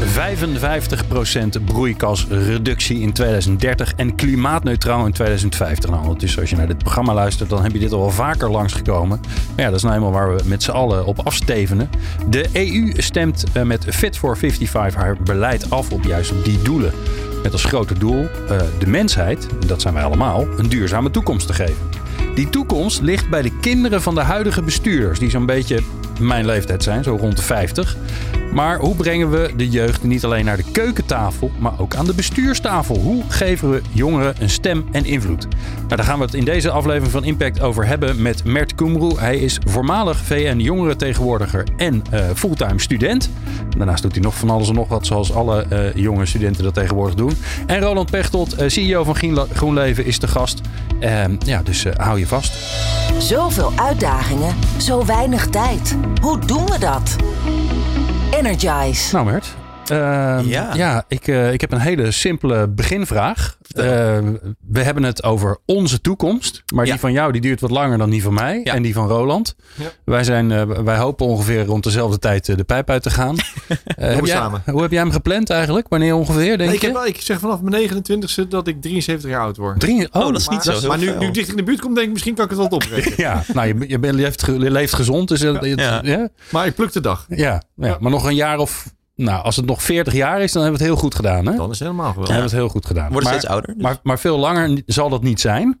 55% broeikasreductie in 2030 en klimaatneutraal in 2050. Nou, ondertussen als je naar dit programma luistert, dan heb je dit al wel vaker langsgekomen. Maar ja, dat is nou eenmaal waar we met z'n allen op afstevenen. De EU stemt eh, met Fit for 55 haar beleid af op juist die doelen. Met als grote doel uh, de mensheid, dat zijn wij allemaal, een duurzame toekomst te geven. Die toekomst ligt bij de kinderen van de huidige bestuurders, die zo'n beetje mijn leeftijd zijn, zo rond de 50. Maar hoe brengen we de jeugd niet alleen naar de keukentafel, maar ook aan de bestuurstafel? Hoe geven we jongeren een stem en invloed? Nou, daar gaan we het in deze aflevering van Impact over hebben met Mert Koemroe. Hij is voormalig VN jongerentegenwoordiger en uh, fulltime student. Daarnaast doet hij nog van alles en nog wat, zoals alle uh, jonge studenten dat tegenwoordig doen. En Roland Pechtold, uh, CEO van GroenLeven, is de gast. Ehm, ja, dus hou je vast. Zoveel uitdagingen, zo weinig tijd. Hoe doen we dat? Energize. Nou, Mert. Uh, ja, ja ik, uh, ik heb een hele simpele beginvraag. Uh, we hebben het over onze toekomst. Maar ja. die van jou die duurt wat langer dan die van mij. Ja. En die van Roland. Wij, zijn, wij hopen ongeveer rond dezelfde tijd de pijp uit te gaan. heb jij, samen. Hoe heb jij hem gepland eigenlijk? Wanneer ongeveer, denk nee, ik, heb wel, ik zeg vanaf mijn 29ste dat ik 73 jaar oud word. Drie, oh, oh, dat is niet maar, zo. Maar nu, nu ik dicht in de buurt kom, denk ik misschien kan ik het wel oprekenen. ja, nou, je, je, bent, je, leeft, je leeft gezond. Dus, ja. Maar ik pluk de dag. Ja, ja, maar nog een jaar of nou, als het nog 40 jaar is, dan hebben we het heel goed gedaan. Hè? Dan is het helemaal geweldig. Dan hebben we het heel goed gedaan. Worden steeds ouder. Dus. Maar, maar veel langer zal dat niet zijn.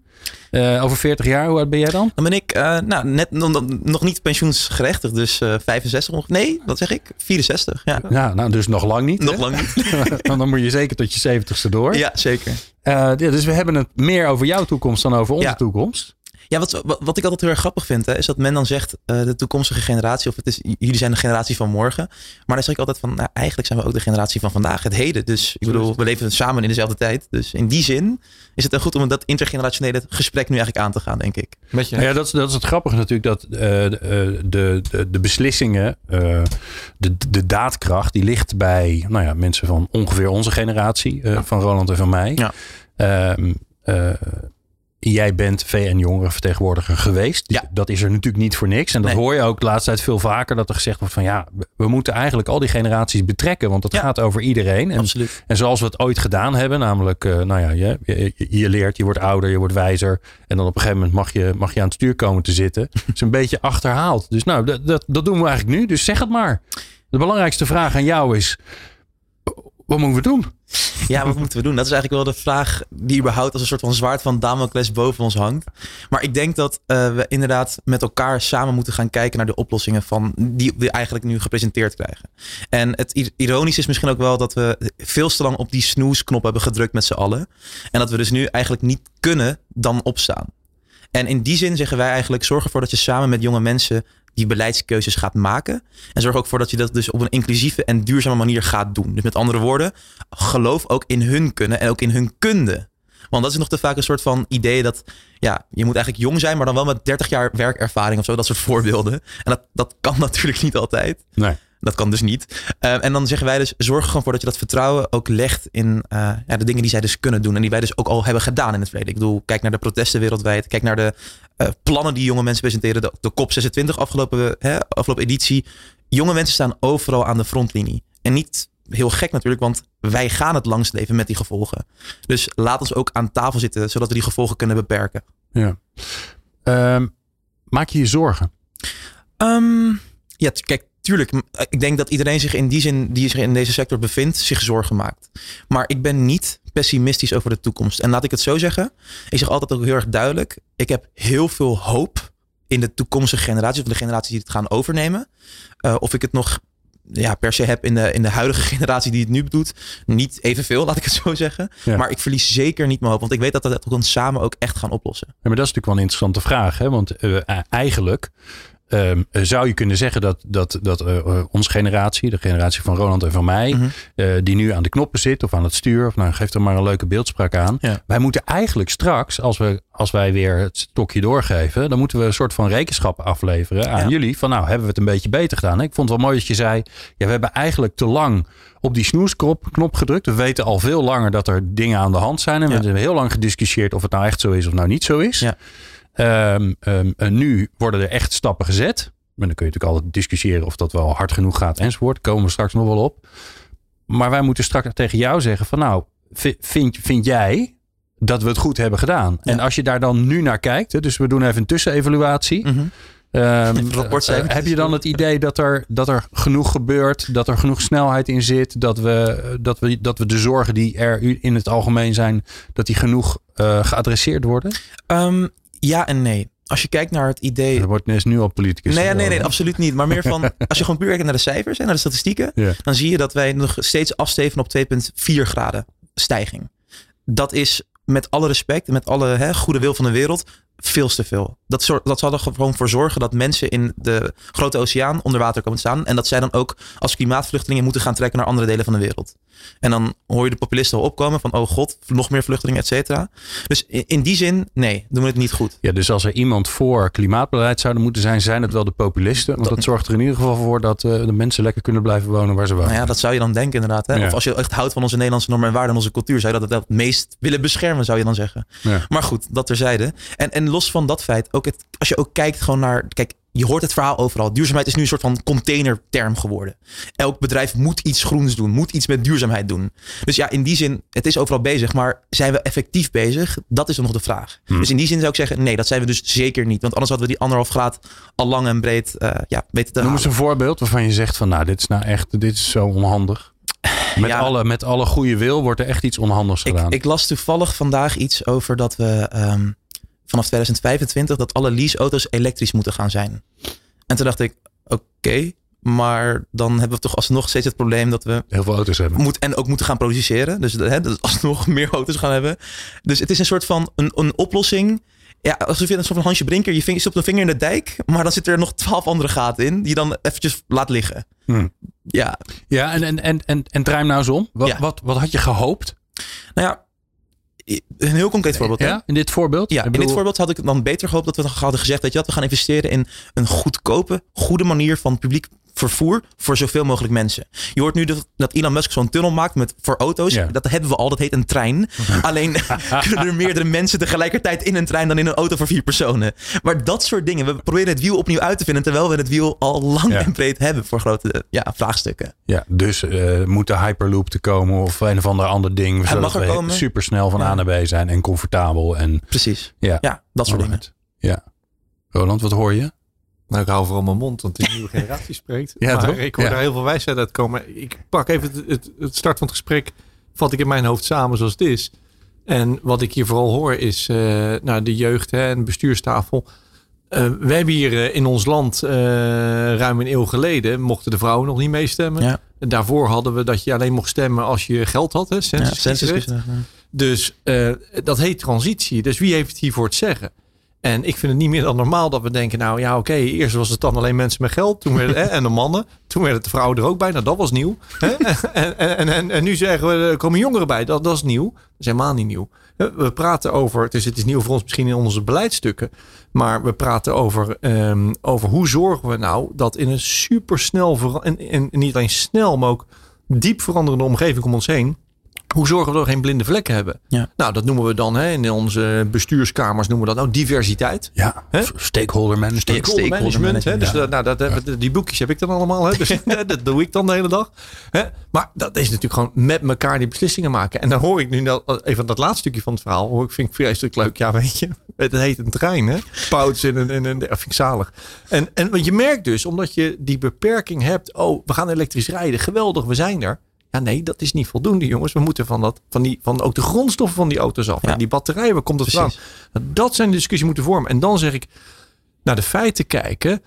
Uh, over 40 jaar, hoe oud ben jij dan? Dan ben ik uh, nou, net nog niet pensioensgerechtigd, dus uh, 65. Nee, wat zeg ik? 64. Ja, ja nou, dus nog lang niet. Nog lang niet. dan moet je zeker tot je 70ste door. Ja, zeker. Ja, dus we hebben het meer over jouw toekomst dan over onze ja. toekomst. Ja, wat, wat, ik altijd heel erg grappig vind, hè, is dat men dan zegt uh, de toekomstige generatie, of het is, jullie zijn de generatie van morgen. Maar dan zeg ik altijd van, nou, eigenlijk zijn we ook de generatie van vandaag, het heden. Dus ik bedoel, we leven samen in dezelfde tijd. Dus in die zin is het dan goed om dat intergenerationele gesprek nu eigenlijk aan te gaan, denk ik. Met je. Ja, dat, is, dat is het grappige natuurlijk, dat uh, de, de, de, beslissingen, uh, de, de daadkracht, die ligt bij nou ja, mensen van ongeveer onze generatie, ja. van Roland en van mij. Ja. Ehm, Jij bent VN-jongerenvertegenwoordiger geweest. Ja. Dat is er natuurlijk niet voor niks. En dat nee. hoor je ook de laatste tijd veel vaker. Dat er gezegd wordt van ja, we moeten eigenlijk al die generaties betrekken. Want het ja. gaat over iedereen. En, Absoluut. en zoals we het ooit gedaan hebben. Namelijk, uh, nou ja, je, je, je, leert, je wordt ouder, je wordt wijzer. En dan op een gegeven moment mag je, mag je aan het stuur komen te zitten. is een beetje achterhaald. Dus nou, dat, dat, dat doen we eigenlijk nu. Dus zeg het maar. De belangrijkste vraag aan jou is, wat moeten we doen? Ja, wat moeten we doen? Dat is eigenlijk wel de vraag die überhaupt als een soort van zwaard van Damocles boven ons hangt. Maar ik denk dat uh, we inderdaad met elkaar samen moeten gaan kijken naar de oplossingen van die we eigenlijk nu gepresenteerd krijgen. En het ironisch is misschien ook wel dat we veel te lang op die snoesknop hebben gedrukt met z'n allen. En dat we dus nu eigenlijk niet kunnen dan opstaan. En in die zin zeggen wij eigenlijk: zorg ervoor dat je samen met jonge mensen die beleidskeuzes gaat maken. En zorg ook voor dat je dat dus op een inclusieve en duurzame manier gaat doen. Dus met andere woorden, geloof ook in hun kunnen en ook in hun kunde. Want dat is nog te vaak een soort van idee dat ja, je moet eigenlijk jong zijn, maar dan wel met 30 jaar werkervaring of zo. Dat soort voorbeelden. En dat, dat kan natuurlijk niet altijd. Nee. Dat kan dus niet. Uh, en dan zeggen wij dus, zorg er gewoon voor dat je dat vertrouwen ook legt in uh, ja, de dingen die zij dus kunnen doen. En die wij dus ook al hebben gedaan in het verleden. Ik bedoel, kijk naar de protesten wereldwijd. Kijk naar de uh, plannen die jonge mensen presenteren. De, de COP26 afgelopen, hè, afgelopen editie. Jonge mensen staan overal aan de frontlinie. En niet heel gek natuurlijk, want wij gaan het langst leven met die gevolgen. Dus laat ons ook aan tafel zitten, zodat we die gevolgen kunnen beperken. Ja. Um, maak je je zorgen? Um, ja, kijk, tuurlijk, ik denk dat iedereen zich in die zin die zich in deze sector bevindt, zich zorgen maakt. Maar ik ben niet pessimistisch over de toekomst. En laat ik het zo zeggen. Ik zeg altijd ook heel erg duidelijk. Ik heb heel veel hoop in de toekomstige generaties, of de generaties die het gaan overnemen. Uh, of ik het nog ja, per se heb in de, in de huidige generatie die het nu doet. Niet evenveel, laat ik het zo zeggen. Ja. Maar ik verlies zeker niet mijn hoop. Want ik weet dat we dat samen ook echt gaan oplossen. Ja, maar dat is natuurlijk wel een interessante vraag. Hè? Want uh, eigenlijk ehm, zou je kunnen zeggen dat, dat, dat eh, eh, onze generatie, de generatie van Roland en van mij, Mhm. eh, die nu aan de knoppen zit of aan het stuur, of nou geef er maar een leuke beeldspraak aan. Ja. Wij moeten eigenlijk straks, als, we, als wij weer het stokje doorgeven, dan moeten we een soort van rekenschap afleveren aan Ja. jullie. Van nou, hebben we het een beetje beter gedaan? Ik vond het wel mooi dat je zei, ja, we hebben eigenlijk te lang op die snoesknop knop gedrukt. We weten al veel langer dat er dingen aan de hand zijn. En Ja. we hebben heel lang gediscussieerd of het nou echt zo is of nou niet zo is. Ja. Ehm, ehm, en nu worden er echt stappen gezet. Maar dan kun je natuurlijk altijd discussiëren of dat wel hard genoeg gaat enzovoort. Komen we straks nog wel op. Maar wij moeten straks tegen jou zeggen van nou, vi- vind, vind jij dat we het goed hebben gedaan? Ja. En als je daar dan nu naar kijkt, dus we doen even een tussenevaluatie. Eh, heb je dan het idee dat er, dat er genoeg gebeurt, dat er genoeg snelheid in zit, dat we, dat we, dat we de zorgen die er in het algemeen zijn, dat die genoeg eh, geadresseerd worden? Ehm, ja en nee. Als je kijkt naar het idee. Er wordt is nu al politicus. Nee, nee, nee, absoluut niet. Maar meer van, als je gewoon puur kijkt naar de cijfers en naar de statistieken, dan zie je dat wij nog steeds afsteven op 2,4 graden stijging. Dat is met alle respect en met alle hè, goede wil van de wereld veel te veel. Dat, dat zal er gewoon voor zorgen dat mensen in de grote oceaan onder water komen te staan. En dat zij dan ook als klimaatvluchtelingen moeten gaan trekken naar andere delen van de wereld. En dan hoor je de populisten al opkomen van, oh god, nog meer vluchtelingen, et cetera. Dus in, die zin, nee, doen we het niet goed. Ja, dus als er iemand voor klimaatbeleid zouden moeten zijn, zijn het wel de populisten. Want dat zorgt er in ieder geval voor dat eh, de mensen lekker kunnen blijven wonen waar ze wonen. Nou ja, dat zou je dan denken inderdaad. Hè? Ja. Of als je echt houdt van onze Nederlandse normen en waarden en onze cultuur, zou je dat het meest willen beschermen, zou je dan zeggen. Ja. Maar goed, dat terzijde. En, en los van dat feit, ook het, als je ook kijkt gewoon naar, kijk, je hoort het verhaal overal. Duurzaamheid is nu een soort van containerterm geworden. Elk bedrijf moet iets groens doen, moet iets met duurzaamheid doen. Dus ja, in die zin, het is overal bezig, maar zijn we effectief bezig? Dat is dan nog de vraag. Hmm. Dus in die zin zou ik zeggen, nee, dat zijn we dus zeker niet. Want anders hadden we die anderhalf graad al lang en breed eh, ja, weten te Noem eens een voorbeeld waarvan je zegt van nou, dit is nou echt, dit is zo onhandig. Met, Ja. alle, met alle goede wil wordt er echt iets onhandigs Ik, gedaan. ik las toevallig vandaag iets over dat we ehm, vanaf 2025 dat alle leaseauto's elektrisch moeten gaan zijn. En toen dacht ik, oké, maar dan hebben we toch alsnog steeds het probleem dat we Heel veel auto's hebben. moet, en ook moeten gaan produceren. Dus hè, dat we alsnog meer auto's gaan hebben. Dus het is een soort van een, een oplossing. Ja, alsof je een soort van Hansje Brinker, je, ving, stopt een vinger in de dijk, maar dan zitten er nog twaalf andere gaten in, die je dan eventjes laat liggen. Hmm. Ja, Ja, en, en, en, en, en draai hem nou eens om. Wat, Ja. wat, wat had je gehoopt? nou ja, een heel concreet voorbeeld. Ja, in dit voorbeeld? Ja, in bedoel- dit voorbeeld had ik dan beter gehoopt dat we hadden gezegd dat je dat we gaan investeren in een goedkope, goede manier van publiek vervoer voor zoveel mogelijk mensen. Je hoort nu dat, dat Elon Musk zo'n tunnel maakt met, voor auto's. Ja. Dat hebben we al, dat heet een trein. Alleen kunnen er meerdere mensen tegelijkertijd in een trein dan in een auto voor vier personen. Maar dat soort dingen. We proberen het wiel opnieuw uit te vinden terwijl we het wiel al lang Ja. en breed hebben voor grote ja, vraagstukken. Ja, dus eh, moet de Hyperloop te komen of een of ander ander ding. Hij zodat mag er we komen. super snel van Ja. A naar B zijn en comfortabel. En Precies. ja, Ja, dat soort dingen. Ja. Roland, wat hoor je? Nou, ik hou vooral mijn mond, want de nieuwe generatie spreekt. Ja, maar toch? ik hoor Ja. daar heel veel wijsheid uit komen. Ik pak even het, het, het start van het gesprek, vat ik in mijn hoofd samen zoals het is. En wat ik hier vooral hoor is, eh nou, de jeugd hè, en bestuurstafel. Eh, we hebben hier eh, in ons land ruim een eeuw geleden mochten de vrouwen nog niet meestemmen. Ja. Daarvoor hadden we dat je alleen mocht stemmen als je geld had. Hè, Ja, census kiesrecht. Dus dat heet transitie. Dus wie heeft het hiervoor het zeggen? En ik vind het niet meer dan normaal dat we denken, nou ja, oké, eerst was het dan alleen mensen met geld, toen en de mannen, toen werden de vrouwen er ook bij, nou dat was nieuw. En, en, en, nu zeggen we, er komen jongeren bij, dat, dat is nieuw. Dat is helemaal niet nieuw. We praten over, is, het is nieuw voor ons misschien in onze beleidsstukken, maar we praten over, ehm, over hoe zorgen we nou dat in een supersnel, en, en niet alleen snel, maar ook diep veranderende omgeving om ons heen, hoe zorgen we dat we geen blinde vlekken hebben? Ja. Nou, dat noemen we dan hè, in onze bestuurskamers noemen we dat nou diversiteit. Ja, Hè? stakeholder management. Stakeholder Stakeholder management. Hè? Dus nou, dat, die boekjes heb ik dan allemaal. Hè? Dus dat doe ik dan de hele dag. Hè? Maar dat is natuurlijk gewoon met elkaar die beslissingen maken. En dan hoor ik nu dat, even dat laatste stukje van het verhaal. Hoor ik, vind ik vreselijk leuk. Ja, weet je. Het heet een trein. Hè? Pouts en een, vind ik zalig. En, en want je merkt dus, omdat je die beperking hebt. Oh, we gaan elektrisch rijden. Geweldig, we zijn er. Ja, nee, dat is niet voldoende, jongens. We moeten van, dat, van, die, van ook de grondstoffen van die auto's af. Ja. En die batterijen, waar komt het vandaan? Dat zijn de discussie moeten vormen. En dan zeg ik, naar de feiten kijken.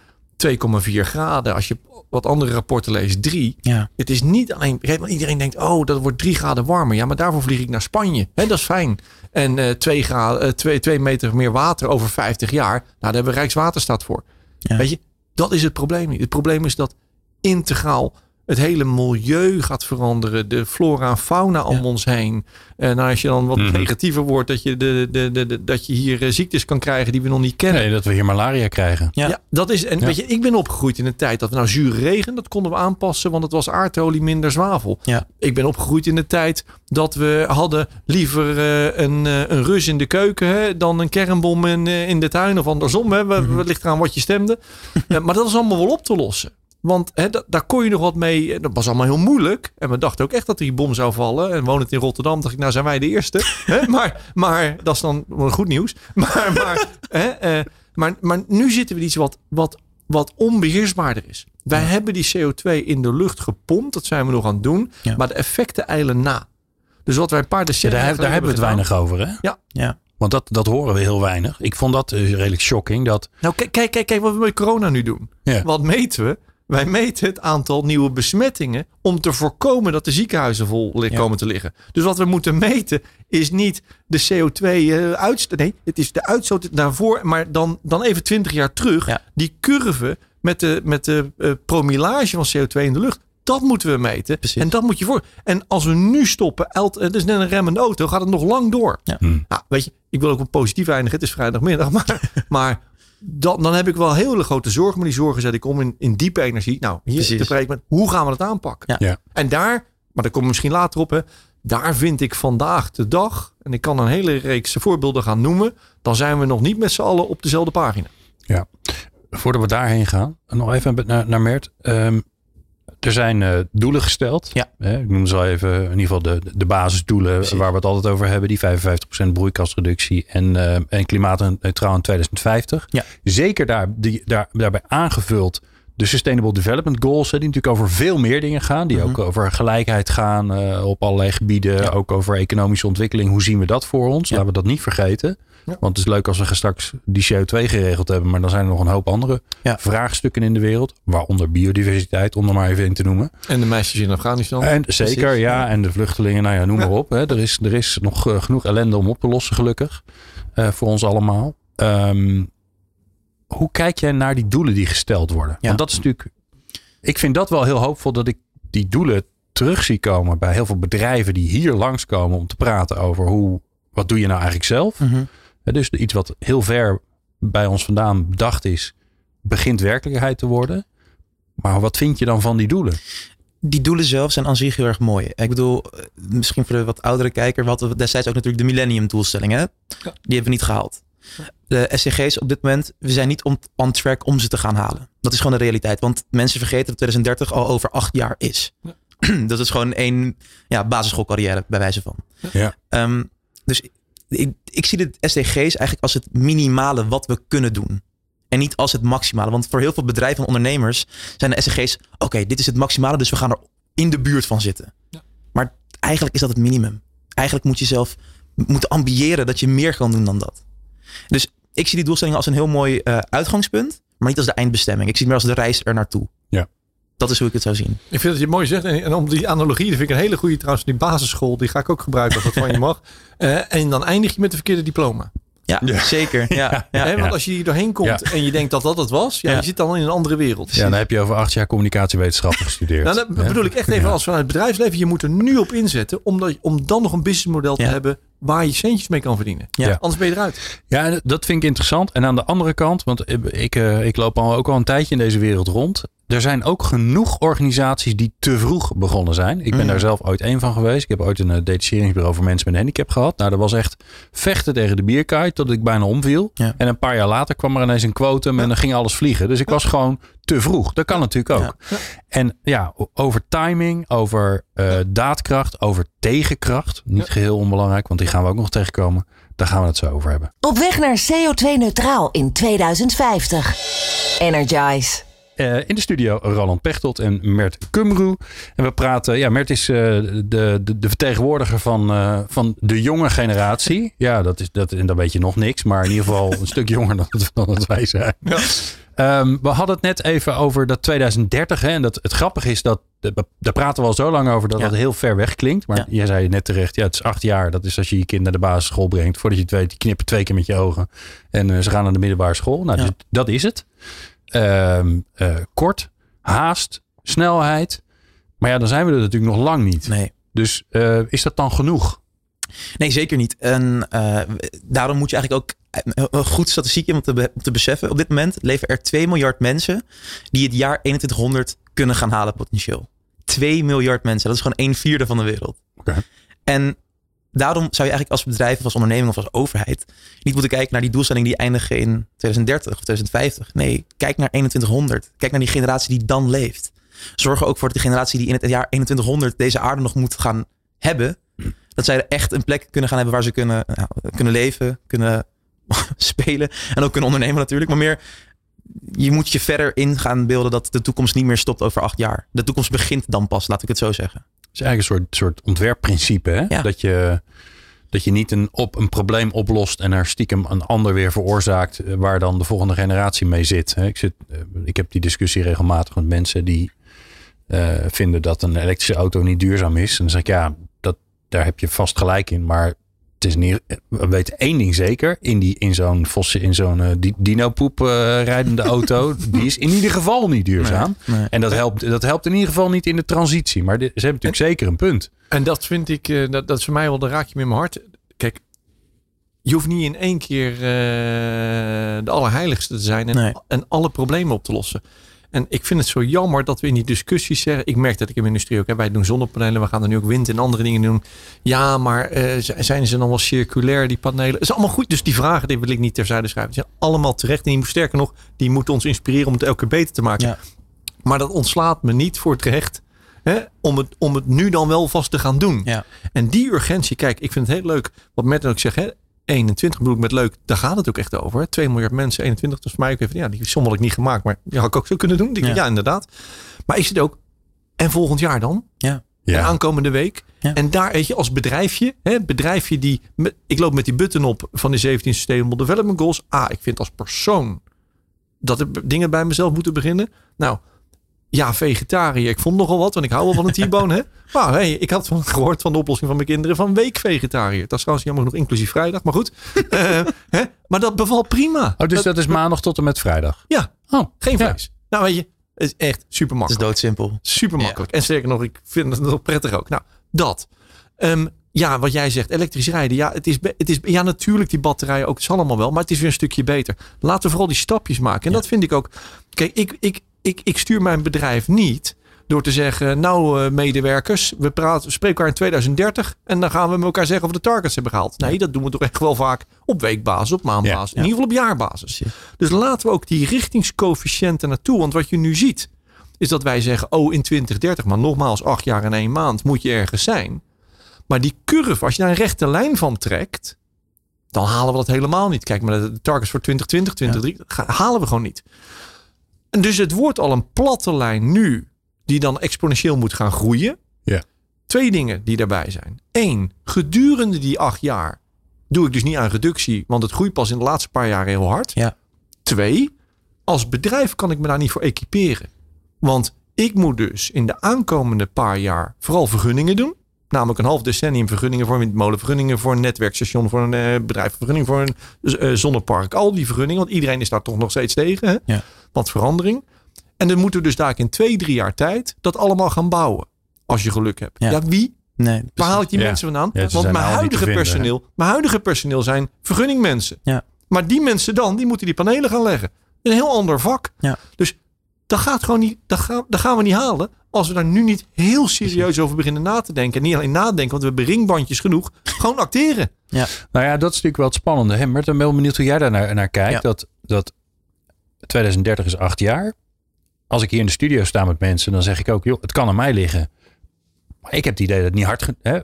2,4 graden. Als je wat andere rapporten leest, 3. Ja. Het is niet alleen. Iedereen denkt, oh, dat wordt 3 graden warmer. Ja, maar daarvoor vlieg ik naar Spanje. Hè, dat is fijn. En eh 2, graden, 2, 2 meter meer water over 50 jaar. Nou, daar hebben we Rijkswaterstaat voor. Ja. Weet je, Dat is het probleem niet. Het probleem is dat integraal het hele milieu gaat veranderen. De flora en fauna om ons heen. En als je dan wat Mhm. negatiever wordt, dat je, de, de, de, de- dat je hier eh, ziektes kan krijgen die we nog niet kennen. Nee, dat we hier malaria krijgen. Ja. Ja, dat is. En Ja. weet je, ik ben opgegroeid in een tijd dat we nou zuur regen, dat konden we aanpassen, want het was aardolie minder zwavel. Ja. Ik ben opgegroeid in de tijd dat we hadden liever eh, een, eh, een rus in de keuken hè, dan een kernbom in, in de tuin of andersom. Hè. Mhm. We, we ligt eraan wat je stemde. Maar dat is allemaal wel op te lossen. Want hè, daar kon je nog wat mee. Dat was allemaal heel moeilijk. En we dachten ook echt dat die bom zou vallen. En wonend in Rotterdam dacht ik, nou zijn wij de eerste. hè? Maar, maar dat is dan goed nieuws. Maar, maar, hè, eh, maar, maar nu zitten we in iets wat, wat, wat onbeheersbaarder is. Wij hebben die CO2 in de lucht gepompt. Dat zijn we nog aan het doen. Ja. Maar de effecten eilen na. Dus wat wij een paar Ja, decennia daar, daar hebben we het weinig over, hè? Ja. Ja. Want dat, dat horen we heel weinig. Ik vond dat eh, redelijk shocking. Dat, Nou, kijk, kijk, kijk, kijk wat we met corona nu doen. Ja. Wat meten we? Wij meten het aantal nieuwe besmettingen om te voorkomen dat de ziekenhuizen vol Ja. komen te liggen. Dus wat we moeten meten is niet de CO2-uitstoot. nee, het is de uitstoot daarvoor, maar dan, dan even 20 jaar terug. Ja. Die curve met de, met de eh, promillage van CO2 in de lucht. Dat moeten we meten. Precies. En dat moet je voor. En als we nu stoppen, het is net een remmende auto, gaat het nog lang door. Ja. Hmm. Nou, weet je, ik wil ook wel positief eindigen. Het is vrijdagmiddag. Maar, maar dan, dan heb ik wel hele grote zorgen. Maar die zorgen zet ik om in, in diepe energie. Nou, hier Precies. te spreken met hoe gaan we dat aanpakken? Ja. Ja. En daar, maar daar komen we misschien later op. Hè, daar vind ik vandaag de dag, en ik kan een hele reeks voorbeelden gaan noemen. Dan zijn we nog niet met z'n allen op dezelfde pagina. voordat we daarheen gaan, nog even naar, naar Mert. Ehm, er zijn eh, doelen gesteld. Ja. Hè, ik noem ze al even in ieder geval de, de basisdoelen Precies. waar we het altijd over hebben. Die 55% broeikasreductie en, eh, en klimaatneutraal in 2050. Ja. Zeker daar, die, daar, daarbij aangevuld de Sustainable Development Goals. Hè, die natuurlijk over veel meer dingen gaan. Die Mhm. ook over gelijkheid gaan eh, op allerlei gebieden. Ja. Ook over economische ontwikkeling. Hoe zien we dat voor ons? Ja. Laten we dat niet vergeten. Ja. Want het is leuk als we straks die CO2 geregeld hebben. Maar dan zijn er nog een hoop andere Ja. vraagstukken in de wereld. Waaronder biodiversiteit, om er maar even in te noemen. En de meisjes in Afghanistan. En zeker, ja. En de vluchtelingen, nou ja, noem maar op. Hè. Er, is, er is nog eh, genoeg ellende om op te lossen, gelukkig. eh, voor ons allemaal. Ehm, hoe kijk jij naar die doelen die gesteld worden? Ja. Want dat is natuurlijk... Ik vind dat wel heel hoopvol dat ik die doelen terug zie komen bij heel veel bedrijven die hier langskomen om te praten over hoe, wat doe je nou eigenlijk zelf? Hè, Dus iets wat heel ver bij ons vandaan bedacht is, begint werkelijkheid te worden. Maar wat vind je dan van die doelen? Die doelen zelf zijn aan zich heel erg mooi. Ik bedoel, eh, misschien voor de wat oudere kijker, we hadden destijds ook natuurlijk de Millennium doelstellingen. Die hebben we niet gehaald. De SCG's op dit moment, we zijn niet on, on track om ze te gaan halen. Dat is gewoon de realiteit. Want mensen vergeten dat 2030 al over acht jaar is. Dat is gewoon één ja, basisschoolcarrière bij wijze van. Ja. Ehm, dus ik, ik zie de SDG's eigenlijk als het minimale wat we kunnen doen. En niet als het maximale. Want voor heel veel bedrijven en ondernemers zijn de SDG's... oké, dit is het maximale, dus we gaan er in de buurt van zitten. Maar eigenlijk is dat het minimum. Eigenlijk moet je zelf moeten ambiëren dat je meer kan doen dan dat. Dus ik zie die doelstellingen als een heel mooi eh, uitgangspunt... maar niet als de eindbestemming. Ik zie het meer als de reis er naartoe. Ja. Dat is hoe ik het zou zien. Ik vind dat je het mooi zegt. En, en om die analogie, dat vind ik een hele goede trouwens. Die basisschool, die ga ik ook gebruiken als dat van je mag. Eh, en dan eindig je met de verkeerde diploma. Ja, zeker. Ja, ja. Want als je hier doorheen komt Ja. en je denkt dat dat het was. Ja, Ja. je zit dan in een andere wereld. Ja, dan heb je over acht jaar communicatiewetenschappen gestudeerd. Nou, dat bedoel ik echt even Ja. als vanuit het bedrijfsleven. Je moet er nu op inzetten om, dat, om dan nog een businessmodel te Ja. hebben waar je centjes mee kan verdienen. Ja. Anders ben je eruit. Ja, dat vind ik interessant. En aan de andere kant, want ik, eh, ik loop al ook al een tijdje in deze wereld rond. Er zijn ook genoeg organisaties die te vroeg begonnen zijn. Ik ben Mm. daar zelf ooit één van geweest. Ik heb ooit een eh, detacheringsbureau voor mensen met een handicap gehad. Nou, dat was echt vechten tegen de bierkaai tot ik bijna omviel. Ja. En een paar jaar later kwam er ineens een quotum en dan ging alles vliegen. Dus ik was gewoon te vroeg. Dat kan natuurlijk ook. En ja, over timing, over eh, daadkracht, over tegenkracht. Niet geheel onbelangrijk, want die gaan we ook nog tegenkomen. Daar gaan we het zo over hebben. Op weg naar CO2-neutraal in 2050. Energize. Eh, in de studio Roland Pechtold en Mert Kumru. En we praten, ja, Mert is eh, de, de, de vertegenwoordiger van, eh, van de jonge generatie. Ja, dat is, dat, en dan weet je nog niks, maar in ieder geval een stuk jonger dan, dan dat wij zijn. Ehm, we hadden het net even over dat 2030. Hè, en dat, het grappige is dat, daar praten we al zo lang over, dat Ja. dat heel ver weg klinkt. Maar Ja. jij zei net terecht, ja, het is acht jaar. Dat is als je je kind naar de basisschool brengt. Voordat je het weet, die knippen twee keer met je ogen. En ze gaan naar de middelbare school. Nou, Ja. dus dat is het. Ehm, eh, kort, haast, snelheid. Maar ja, dan zijn we er natuurlijk nog lang niet. Nee. Dus eh, is dat dan genoeg? Nee, zeker niet. En eh, daarom moet je eigenlijk ook een- goed statistiek om te, be- om te beseffen. Op dit moment leven er 2 miljard mensen die het jaar 2100 kunnen gaan halen potentieel. 2 miljard mensen. Dat is gewoon een vierde van de wereld. En daarom zou je eigenlijk als bedrijf of als onderneming of als overheid niet moeten kijken naar die doelstellingen die eindigen in 2030 of 2050. Nee, kijk naar 2100. Kijk naar die generatie die dan leeft. Zorg ook voor dat de generatie die in het jaar 2100 deze aarde nog moet gaan hebben, dat zij er echt een plek kunnen gaan hebben waar ze kunnen, kunnen leven, kunnen spelen en ook kunnen ondernemen natuurlijk. Maar meer, je moet je verder in gaan beelden dat de toekomst niet meer stopt over acht jaar. De toekomst begint dan pas, laat ik het zo zeggen. Het is eigenlijk een soort, soort ontwerpprincipe. Hè? Ja. Dat, je, dat je niet een, op, een probleem oplost en er stiekem een ander weer veroorzaakt. eh, Waar dan de volgende generatie mee zit. hè. Ik, zit eh, ik heb die discussie regelmatig met mensen die eh, vinden dat een elektrische auto niet duurzaam is. En dan zeg ik ja, dat, daar heb je vast gelijk in. Maar het is niet, we weten één ding zeker. In, die, in zo'n fosse- in zo'n eh, di- dino-poep eh, rijdende auto. Die is in ieder geval niet duurzaam. Nee, nee. En dat helpt, dat helpt in ieder geval niet in de transitie. Maar ze hebben natuurlijk zeker een punt. En dat vind ik, eh, dat, dat is voor mij wel de raakje met mijn hart. Kijk, je hoeft niet in één keer de allerheiligste te zijn en, Nee. en alle problemen op te lossen. En ik vind het zo jammer dat we in die discussies zeggen. Ik merk dat ik in de industrie ook heb. Wij doen zonnepanelen. We gaan er nu ook wind en andere dingen doen. Ja, maar eh, zijn ze dan wel circulair, die panelen? Dat is allemaal goed. Dus die vragen die wil ik niet terzijde schrijven. Die zijn allemaal terecht. En die, sterker nog, die moeten ons inspireren om het elke keer beter te maken. Ja. Maar dat ontslaat me niet voor het recht. Hè, om, het, om het nu dan wel vast te gaan doen. Ja. En die urgentie, kijk, ik vind het heel leuk. Wat Matt ook zegt, hè, 21 bedoel ik met leuk, daar gaat het ook echt over. Hè. 2 miljard mensen, 21, dat is voor mij ook even, ja, die som had ik niet gemaakt, maar die had ik ook zo kunnen doen. Die, ja. Ja. inderdaad. Maar is het ook, en volgend jaar dan? Ja. En aankomende week. Ja. En daar, weet je, als bedrijfje, hè, bedrijfje die, met- ik loop met die button op van de 17 Sustainable Development Goals. Ah, ik vind als persoon dat er dingen bij mezelf moeten beginnen. Nou, ja, vegetariër. Ik vond nogal wat, want ik hou wel van een T-bone, hè. Maar hey, ik had van, gehoord van de oplossing van mijn kinderen van week vegetariër. Dat is trouwens jammer genoeg inclusief vrijdag, maar goed. Eh, hè? Maar dat bevalt prima. Oh, dus dat is maandag tot en met vrijdag. Ja, Oh, geen ja. vlees. Nou, weet je, het is echt super Het is makkelijk. doodsimpel. Super makkelijk. En sterker nog, ik vind het nog prettig ook. Nou, dat. Ehm, ja, wat jij zegt, elektrisch rijden. Ja, het is, het is, ja, natuurlijk die batterijen ook. Het zal allemaal wel. Maar het is weer een stukje beter. Laten we vooral die stapjes maken. En dat vind ik ook. Kijk, ik, ik, ik, ik stuur mijn bedrijf niet door te zeggen, nou eh, medewerkers, we praten, we spreken elkaar in 2030 en dan gaan we met elkaar zeggen of we de targets hebben gehaald. Nee, dat doen we toch echt wel vaak op weekbasis, op maandbasis, Ja, in ieder geval op jaarbasis. Dus laten we ook die richtingscoëfficiënten naartoe. Want wat je nu ziet, is dat wij zeggen, oh in 2030, maar nogmaals, acht jaar en één maand moet je ergens zijn. Maar die curve, als je daar een rechte lijn van trekt, dan halen we dat helemaal niet. Kijk maar de targets voor 2020, 2030, ga- halen we gewoon niet. En dus het wordt al een platte lijn nu, die dan exponentieel moet gaan groeien. Ja. Twee dingen die daarbij zijn. Eén, gedurende die acht jaar doe ik dus niet aan reductie, want het groeit pas in de laatste paar jaar heel hard. Ja. Twee, als bedrijf kan ik me daar niet voor equiperen. Want ik moet dus in de aankomende paar jaar vooral vergunningen doen. Namelijk een half decennium vergunningen voor een windmolen, vergunningen voor een netwerkstation, voor een eh, bedrijf, vergunning voor een eh, zonnepark. Al die vergunningen, want iedereen is daar toch nog steeds tegen. Hè? Ja. Want verandering. En dan moeten we dus daar in twee, drie jaar tijd dat allemaal gaan bouwen. Als je geluk hebt. Ja. Ja, wie? Nee, Waar haal ik die Ja. mensen vandaan? Ja, Want mijn huidige, vinden, personeel, mijn huidige personeel zijn vergunningmensen. Ja. Maar die mensen dan, die moeten die panelen gaan leggen. Een heel ander vak. Ja. Dus dat gaat gewoon niet, dat gaan, dat gaan we niet halen. Als we daar nu niet heel serieus over beginnen na te denken. En niet alleen nadenken, want we hebben ringbandjes genoeg. Gewoon acteren. Nou ja, dat is natuurlijk wel het spannende. Hè? Mert, ik ben wel benieuwd hoe jij daar naar, naar kijkt. Ja. Dat, dat 2030 is acht jaar. Als ik hier in de studio sta met mensen, dan zeg ik ook, joh, het kan aan mij liggen. Maar ik heb het idee dat het niet hard... Hè?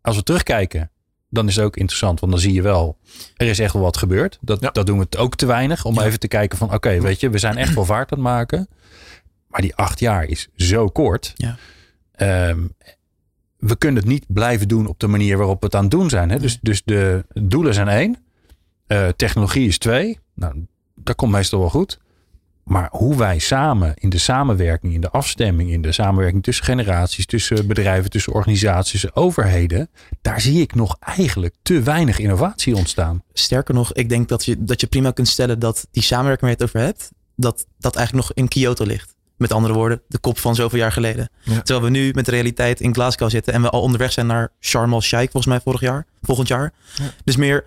Als we terugkijken, dan is het ook interessant. Want dan zie je wel, er is echt wel wat gebeurd. Dat, Ja. dat doen we ook te weinig. Om Ja. even te kijken van, oké, weet je, we zijn echt wel vaart aan het maken. Maar die acht jaar is zo kort. Ja. Ehm, we kunnen het niet blijven doen op de manier waarop we het aan het doen zijn. Hè? Dus, dus de doelen zijn één. Eh, technologie is twee. Nou, dat komt meestal wel goed. Maar hoe wij samen in de samenwerking, in de afstemming, in de samenwerking tussen generaties, tussen bedrijven, tussen organisaties, tussen overheden, daar zie ik nog eigenlijk te weinig innovatie ontstaan. Sterker nog, ik denk dat je, dat je prima kunt stellen dat die samenwerking waar je het over hebt, dat dat eigenlijk nog in Kyoto ligt. Met andere woorden, de kop van zoveel jaar geleden. Ja. Terwijl we nu met de realiteit in Glasgow zitten en we al onderweg zijn naar Sharm el-Sheikh, volgens mij vorig jaar, volgend jaar. Ja. Dus meer,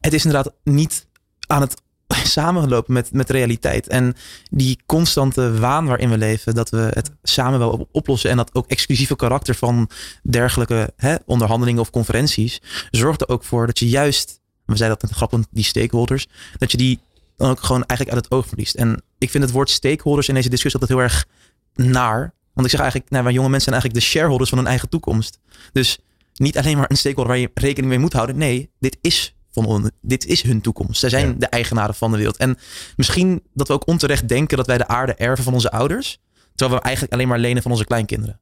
het is inderdaad niet aan het samenlopen met, met realiteit. En die constante waan waarin we leven, dat we het samen wel op- oplossen. En dat ook exclusieve karakter van dergelijke hè, onderhandelingen of conferenties, zorgt er ook voor dat je juist, we zeiden dat met grappen, die stakeholders, dat je die dan ook gewoon eigenlijk uit het oog verliest. En ik vind het woord stakeholders in deze discussie altijd heel erg naar. Want ik zeg eigenlijk, nou, jonge mensen zijn eigenlijk de shareholders van hun eigen toekomst. Dus niet alleen maar een stakeholder waar je rekening mee moet houden. Nee, dit is van on, dit is hun toekomst. Zij zijn Ja. de eigenaren van de wereld. En misschien dat we ook onterecht denken dat wij de aarde erven van onze ouders. Terwijl we eigenlijk alleen maar lenen van onze kleinkinderen.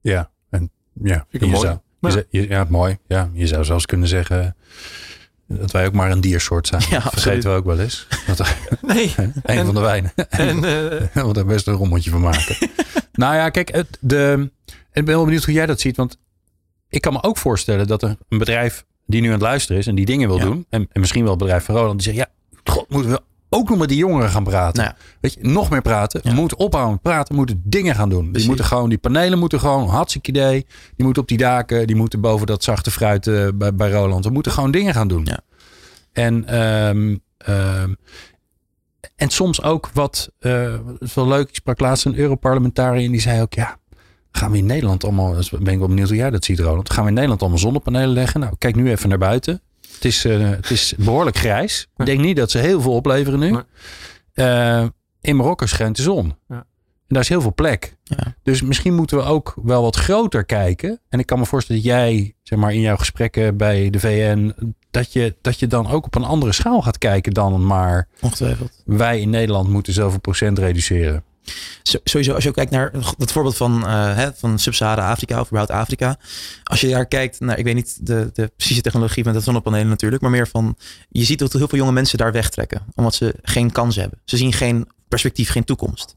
Ja, en ja, ik je mooi. zou, je Ja. zou- je- ja, mooi. Ja, je zou zelfs kunnen zeggen dat wij ook maar een diersoort zijn. Ja, vergeten we ook wel eens. Dat, Nee. een En- van de wijnen. En eh, We er best een rommeltje van maken. nou ja, kijk, het, de, ik ben wel benieuwd hoe jij dat ziet. Want ik kan me ook voorstellen dat er een bedrijf die nu aan het luisteren is en die dingen wil Ja. doen. En, en misschien wel het bedrijf van Roland. Die zegt, ja, god, moeten we ook nog met die jongeren gaan praten. Nou ja. Weet je, nog meer praten. Ja. We moeten ophouden praten. We moeten dingen gaan doen. Die, moeten gewoon, die panelen moeten gewoon, hartstikke idee. Die moeten op die daken. Die moeten boven dat zachte fruit eh, bij, bij Roland. We moeten gewoon dingen gaan doen. Ja. En, ehm, ehm, en soms ook wat, het is wel leuk. Ik sprak laatst een Europarlementariër en die zei ook, ja, gaan we in Nederland allemaal, dus ben ik wel benieuwd hoe jij dat ziet Roland. Gaan we in Nederland allemaal zonnepanelen leggen? Nou, kijk nu even naar buiten. Het is, eh, het is behoorlijk grijs. Ik denk niet dat ze heel veel opleveren nu. Nee. Eh, in Marokko schijnt de zon. Ja. En daar is heel veel plek. Ja. Dus misschien moeten we ook wel wat groter kijken. En ik kan me voorstellen dat jij, zeg maar, in jouw gesprekken bij de VN, dat je, dat je dan ook op een andere schaal gaat kijken dan maar Ongetwijfeld. wij in Nederland moeten zoveel procent reduceren. Sowieso, als je kijkt naar het voorbeeld van, eh, hè, van Sub-Sahara-Afrika of überhaupt Afrika. Als je daar kijkt naar, ik weet niet de, de precieze technologie van de zonnepanelen natuurlijk, maar meer van, je ziet dat heel veel jonge mensen daar wegtrekken. Omdat ze geen kans hebben. Ze zien geen perspectief, geen toekomst.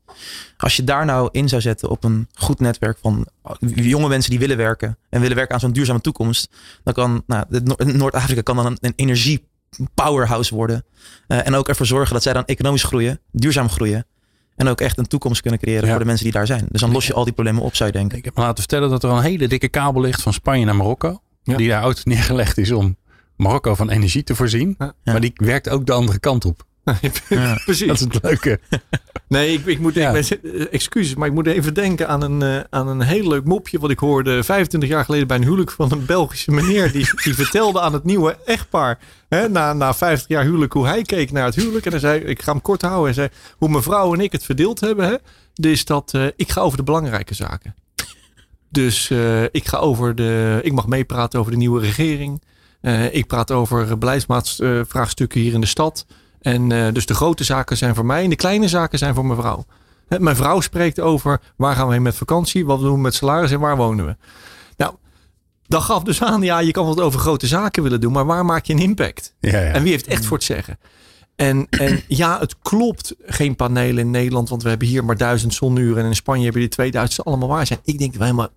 Als je daar nou in zou zetten op een goed netwerk van jonge mensen die willen werken en willen werken aan zo'n duurzame toekomst, dan kan nou, Noord-Afrika kan dan een, een energie powerhouse worden. Eh, en ook ervoor zorgen dat zij dan economisch groeien, duurzaam groeien. En ook echt een toekomst kunnen creëren Ja. voor de mensen die daar zijn. Dus dan los je al die problemen op, zou je denken. Ik heb me laten vertellen dat er een hele dikke kabel ligt van Spanje naar Marokko. Ja. Die daar ooit neergelegd is om Marokko van energie te voorzien. Ja. Maar die werkt ook de andere kant op. Ja. precies. Dat is het leuke. Nee, ik, ik moet Ja. ik ben- eh, excuses, maar ik moet even denken aan een, eh, aan een heel leuk mopje wat ik hoorde 25 jaar geleden bij een huwelijk van een Belgische meneer. Die, die vertelde aan het nieuwe echtpaar, hè, na, na 50 jaar huwelijk, hoe hij keek naar het huwelijk. En hij zei, ik ga hem kort houden. Hij zei, hoe mevrouw en ik het verdeeld hebben, hè, is dat eh, ik ga over de belangrijke zaken. Dus ik ga over de, ik mag meepraten over de nieuwe regering. Ik praat over beleidsvraagstukken hier in de stad. En eh, dus de grote zaken zijn voor mij en de kleine zaken zijn voor mijn vrouw. Mijn vrouw spreekt over waar gaan we heen met vakantie, wat doen we met salaris en waar wonen we. Nou, dat gaf dus aan, ja, je kan wat over grote zaken willen doen, maar waar maak je een impact? Ja, ja. En wie heeft echt voor het zeggen? En, en ja, het klopt, geen panelen in Nederland, want we hebben hier maar duizend zonuren en in Spanje hebben die 2000 allemaal waar zijn. Ik denk dat we helemaal,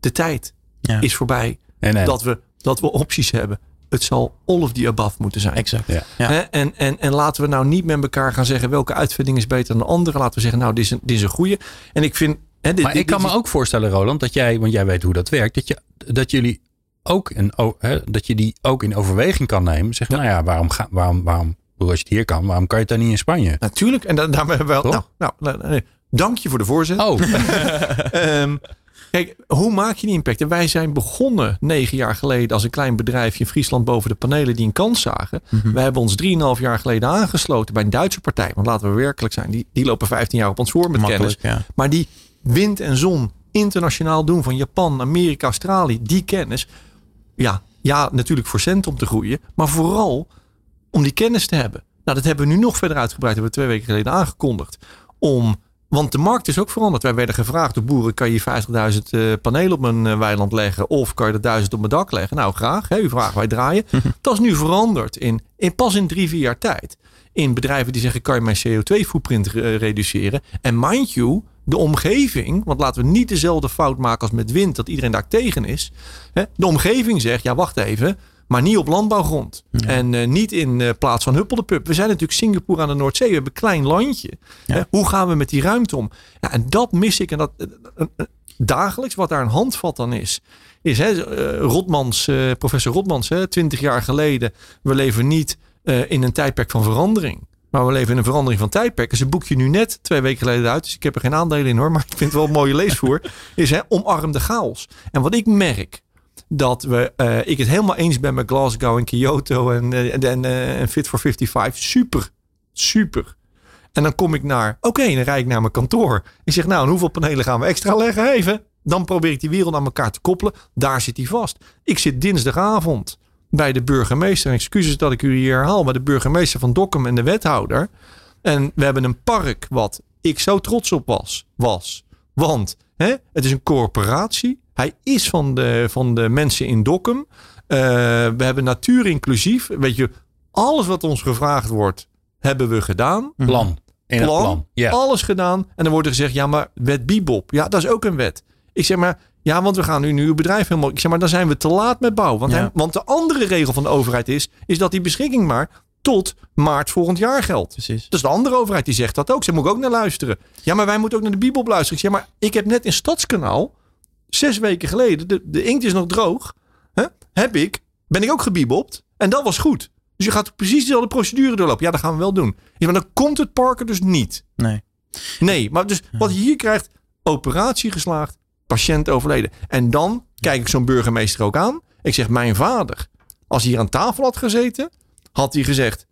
de tijd Ja. is voorbij Nee, nee. dat, we, dat we opties hebben. Het zal all of the above moeten zijn. Exact. Ja. Ja. Hè? En, en, en laten we nou niet met elkaar gaan zeggen welke uitvinding is beter dan de andere. Laten we zeggen, nou, dit is een, dit is een goede. En ik vind. Hè, dit, Maar dit- ik kan dit me is- ook voorstellen, Roland, dat jij, want jij weet hoe dat werkt, dat, je, dat jullie ook een, hè, dat je die ook in overweging kan nemen. Zeg, nou ja, waarom, ga, waarom, waarom, als je het hier kan, waarom kan je het dan niet in Spanje? Natuurlijk. En da daarmee hebben we wel. Toch? Nou, nou, nee, nee. dank je voor de voorzet. Oh, Ehm, kijk, hoe maak je die impact? En wij zijn begonnen negen jaar geleden als een klein bedrijfje in Friesland boven de panelen die een kans zagen. Mhm. We hebben ons drieënhalf jaar geleden aangesloten bij een Duitse partij. Want laten we werkelijk zijn, die, die lopen 15 jaar op ons voor met kennis. Ja. Maar die wind en zon internationaal doen van Japan, Amerika, Australië, die kennis. Ja, ja, natuurlijk voor cent om te groeien, maar vooral om die kennis te hebben. Nou, dat hebben we nu nog verder uitgebreid, hebben we twee weken geleden aangekondigd. Om, want de markt is ook veranderd. Wij werden gevraagd door boeren, kan je 50.000 eh, panelen op mijn eh, weiland leggen of kan je er 1000 op mijn dak leggen? Nou, graag. Hè, u vraagt, wij draaien. Dat is nu veranderd in, in pas in drie, vier jaar tijd. In bedrijven die zeggen, kan je mijn CO2-footprint re- reduceren? En mind you, de omgeving, want laten we niet dezelfde fout maken als met wind, dat iedereen daar tegen is. Hè? De omgeving zegt, ja wacht even, Maar niet op landbouwgrond. En eh, niet in uh, plaats van Huppel de Pup. We zijn natuurlijk Singapore aan de Noordzee. We hebben een klein landje. Ja. Hè? Hoe gaan we met die ruimte om? Ja, en dat mis ik. En dat uh, dagelijks, wat daar een handvat dan is. Is hè, Rotmans, professor Rotmans, hè, 20 jaar geleden. We leven niet in een tijdperk van verandering. Maar we leven in een verandering van tijdperk. Dus een boekje nu net twee weken geleden uit. Dus ik heb er geen aandelen in hoor. Maar ik vind het wel een mooie leesvoer. is hè, omarm de chaos. En wat ik merk dat we, uh, ik het helemaal eens ben met Glasgow en Kyoto en, uh, en, uh, en Fit for 55. Super, super. En dan kom ik naar, oké, dan rijd ik naar mijn kantoor. Ik zeg, nou, en hoeveel panelen gaan we extra leggen? Even. Dan probeer ik die wereld aan elkaar te koppelen. Daar zit hij vast. Ik zit dinsdagavond bij de burgemeester. Excuses dat ik u hier herhaal, maar de burgemeester van Dokkum en de wethouder. En we hebben een park wat ik zo trots op was. was. Want hè, het is een corporatie. Hij is van de, van de mensen in Dokkum. Uh, we hebben natuur inclusief. Weet je, alles wat ons gevraagd wordt, hebben we gedaan. Plan. In plan, plan. Ja. Alles gedaan. En dan wordt er gezegd, ja, maar wet Bibop. Ja, dat is ook een wet. Ik zeg maar, ja, want we gaan nu, nu uw bedrijf helemaal. Ik zeg maar, dan zijn we te laat met bouwen. Want, Ja. hij- want de andere regel van de overheid is, is dat die beschikking maar tot maart volgend jaar geldt. Precies. Dus de andere overheid die zegt dat ook. Ze moet ook naar luisteren. Ja, maar wij moeten ook naar de Bibel luisteren. Ik zeg maar, ik heb net in Stadskanaal, zes weken geleden, de, de inkt is nog droog. Hè, heb ik, ben ik ook gebiebopt. En dat was goed. Dus je gaat precies dezelfde procedure doorlopen. Ja, dat gaan we wel doen. Ja, maar dan komt het parken dus niet. Nee. Nee, maar dus wat je hier krijgt, operatie geslaagd, patiënt overleden. En dan kijk ik zo'n burgemeester ook aan. Ik zeg, mijn vader, als hij hier aan tafel had gezeten, had hij gezegd,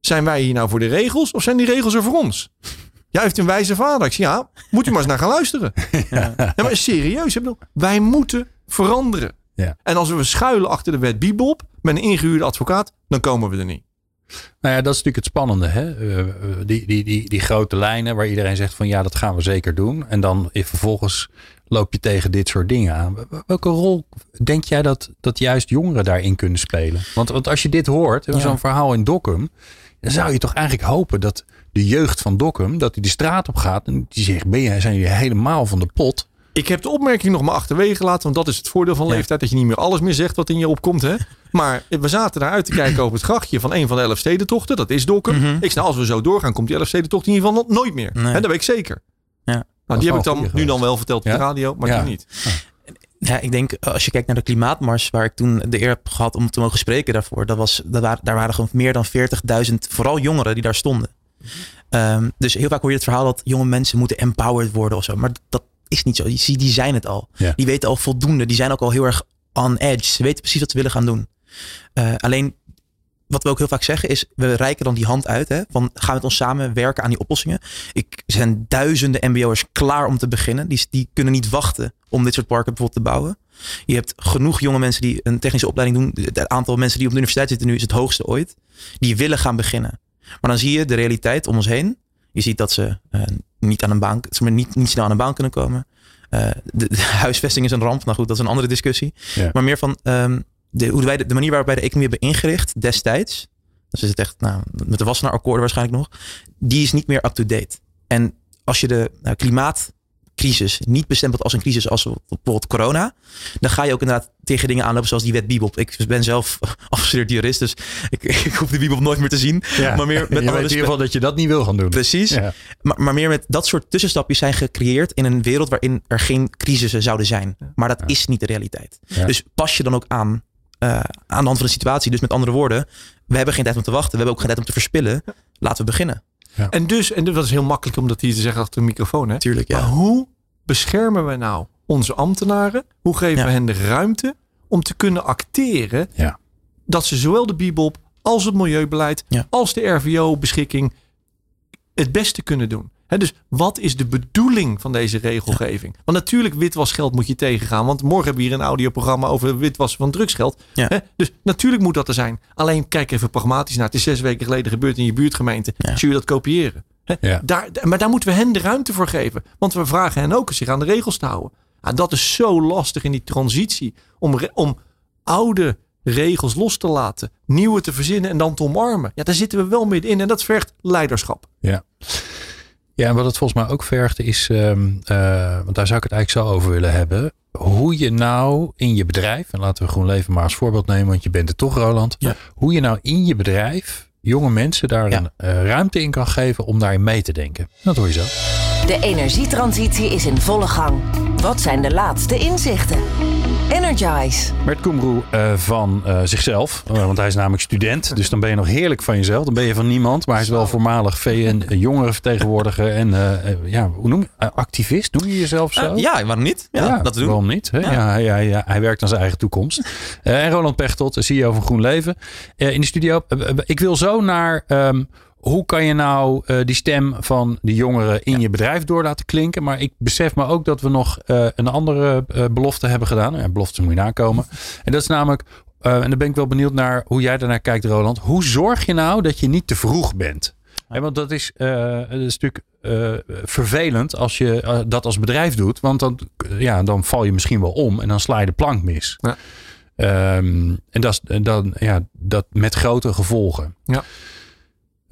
zijn wij hier nou voor de regels of zijn die regels er voor ons? Ja, hij heeft een wijze vader. Ik zeg, ja, moet u maar eens naar gaan luisteren. Ja. maar serieus, wij moeten veranderen. Ja. En als we schuilen achter de wet Bibop met een ingehuurde advocaat, dan komen we er niet. Nou ja, dat is natuurlijk het spannende. Hè? Eh, eh, die, die, die, die grote lijnen waar iedereen zegt van ja, dat gaan we zeker doen. En dan vervolgens loop je tegen dit soort dingen aan. Welke rol denk jij dat, dat juist jongeren daarin kunnen spelen? Want, want als je dit hoort, Ja. zo'n verhaal in Dokkum, dan zou je toch eigenlijk hopen dat de jeugd van Dokkum, dat die de straat op gaat en die zegt, ben je, zijn jullie helemaal van de pot? Ik heb de opmerking nog maar achterwege gelaten. Want dat is het voordeel van Ja. leeftijd. Dat je niet meer alles meer zegt wat in je opkomt. Hè? Maar we zaten daar uit te kijken over het grachtje van een van de elf stedentochten. Dat is Dokkum. Mhm. Ik zei, als we zo doorgaan, komt die elf stedentocht in ieder geval nog nooit meer. Nee. Hè, dat weet ik zeker. Ja. Nou, die heb ik dan nu dan wel verteld op Ja? de radio, maar Ja. die niet. Ja, ik denk eh, als je kijkt naar de klimaatmars waar ik toen de eer heb gehad om te mogen spreken daarvoor. Dat was, dat waren, daar waren gewoon meer dan 40.000, vooral jongeren die daar stonden. Ehm, dus heel vaak hoor je het verhaal dat jonge mensen moeten empowered worden of zo. Maar dat is niet zo. Die, zijn het al. Ja. Die weten al voldoende. Die zijn ook al heel erg on edge. Ze weten precies wat ze willen gaan doen. Eh, alleen wat we ook heel vaak zeggen is, we reiken dan die hand uit. Hè, van gaan met ons samen werken aan die oplossingen. Ik er zijn duizenden mbo'ers klaar om te beginnen. Die, die kunnen niet wachten om dit soort parken bijvoorbeeld te bouwen. Je hebt genoeg jonge mensen die een technische opleiding doen. Het aantal mensen die op de universiteit zitten nu is het hoogste ooit. Die willen gaan beginnen. Maar dan zie je de realiteit om ons heen. Je ziet dat ze eh, niet aan een baan, niet, niet snel aan een baan kunnen komen. Eh, de, de huisvesting is een ramp. Nou goed, dat is een andere discussie. Ja. Maar meer van ehm, de, hoe wij de, de manier waarop wij de economie hebben ingericht destijds. Dus is het echt, nou, met de Wassenaar-akkoorden waarschijnlijk nog. Die is niet meer up-to-date. En als je de nou, klimaatcrisis niet bestempelt als een crisis als bijvoorbeeld corona. Dan ga je ook inderdaad tegen dingen aanlopen zoals die wet Bibop. Ik ben zelf afgestudeerd jurist, dus ik, ik hoef de Bibop nooit meer te zien. Maar meer met in ieder geval dat je dat niet wil gaan doen. Precies. Ja. Maar, maar meer met dat soort tussenstapjes zijn gecreëerd in een wereld waarin er geen crisissen zouden zijn. Maar dat is niet de realiteit. Dus pas je dan ook aan eh, aan de hand van de situatie. Dus met andere woorden, we hebben geen tijd om te wachten. We hebben ook geen tijd om te verspillen. Laten we beginnen. En dus, en dat is heel makkelijk om dat hier te zeggen achter de microfoon. Hè? Tuurlijk, Maar ja. hoe beschermen we nou onze ambtenaren? Hoe geven Ja. we hen de ruimte om te kunnen acteren Ja. dat ze zowel de Bibop als het milieubeleid als de RVO-beschikking het beste kunnen doen? Hè, dus wat is de bedoeling van deze regelgeving? Want natuurlijk witwasgeld moet je tegengaan. Want morgen hebben we hier een audioprogramma over witwassen van drugsgeld. Ja. Dus natuurlijk moet dat er zijn. Alleen kijk even pragmatisch naar. Het is zes weken geleden gebeurd in je buurtgemeente. Ja. Zul je dat kopiëren? Ja. daar, maar daar moeten we hen de ruimte voor geven. Want we vragen hen ook zich aan de regels te houden. Ah, dat is zo lastig in die transitie. Om, re- om oude regels los te laten. Nieuwe te verzinnen en dan te omarmen. Ja, daar zitten we wel middenin. En dat vergt leiderschap. Ja. Ja, en wat het volgens mij ook vergt is, ehm, eh, want daar zou ik het eigenlijk zo over willen hebben. hoe je nou in je bedrijf, en laten we GroenLeven maar als voorbeeld nemen, want je bent er toch, Roland. Ja. Hoe je nou in je bedrijf jonge mensen daar Ja. een eh, ruimte in kan geven om daarin mee te denken. Dat hoor je zo. De energietransitie is in volle gang. Wat zijn de laatste inzichten? Energize. Mert Koemroe eh, van eh, zichzelf, eh, want hij is namelijk student. Dus dan ben je nog heerlijk van jezelf. Dan ben je van niemand, maar hij is wel voormalig VN-jongerenvertegenwoordiger en ja, hoe noem je activist? Noem je jezelf zo? Ja, waarom niet? Ja, dat doen. Waarom niet? Hè? Ja. Ja. hij, hij, hij werkt aan zijn eigen toekomst. Eh, en Roland Pechtold, CEO van GroenLeven. Eh, in de studio. Ik wil zo naar... ehm, hoe kan je nou eh, die stem van de jongeren in je bedrijf door laten klinken? Maar ik besef me ook dat we nog eh, een andere eh, belofte hebben gedaan. Ja, beloftes moet je nakomen. En dat is namelijk... en dan ben ik wel benieuwd naar hoe jij daarnaar kijkt, Roland. Hoe zorg je nou dat je niet te vroeg bent? Want dat is, dat is natuurlijk vervelend als je dat als bedrijf doet. Want dan, ja, dan val je misschien wel om en dan sla je de plank mis. Ja. Ehm, en dat, dan, ja, dat met grote gevolgen. Ja.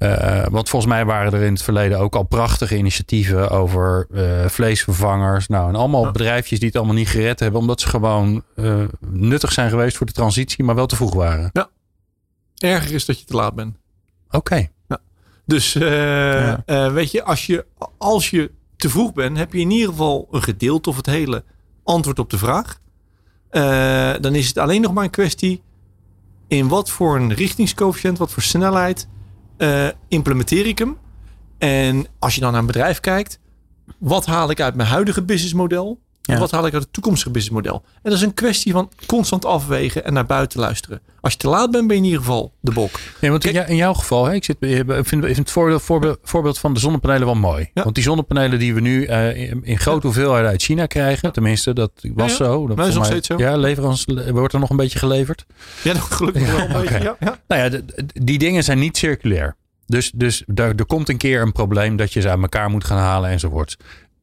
Eh, want volgens mij waren er in het verleden ook al prachtige initiatieven over eh, vleesvervangers. Nou, en allemaal Ja. bedrijfjes die het allemaal niet gered hebben. Omdat ze gewoon eh, nuttig zijn geweest voor de transitie, maar wel te vroeg waren. Erger is dat je te laat bent. Oké. Dus eh, eh, weet je als, je, als je te vroeg bent, heb je in ieder geval een gedeelte of het hele antwoord op de vraag. Dan is het alleen nog maar een kwestie in wat voor een richtingscoëfficiënt, wat voor snelheid eh, implementeer ik hem. En als je dan naar een bedrijf kijkt, wat haal ik uit mijn huidige businessmodel? En Ja. wat haal ik uit het toekomstige businessmodel? En dat is een kwestie van constant afwegen en naar buiten luisteren. Als je te laat bent, ben je in ieder geval de bok. Nee, want in, jou- in jouw geval, hè, ik, zit, ik vind, ik vind het voorbeeld, voorbeeld, voorbeeld van de zonnepanelen wel mooi. Ja. Want die zonnepanelen die we nu eh, in, in grote hoeveelheden uit China krijgen, tenminste, dat was zo. Dat Maar is nog steeds zo. Ja, leverans, wordt er nog een beetje geleverd. Ja, dat gelukkig wel een beetje. oké. Ja, ja. Nou ja, de- die dingen zijn niet circulair. Dus, dus daar, er komt een keer een probleem dat je ze uit elkaar moet gaan halen enzovoort.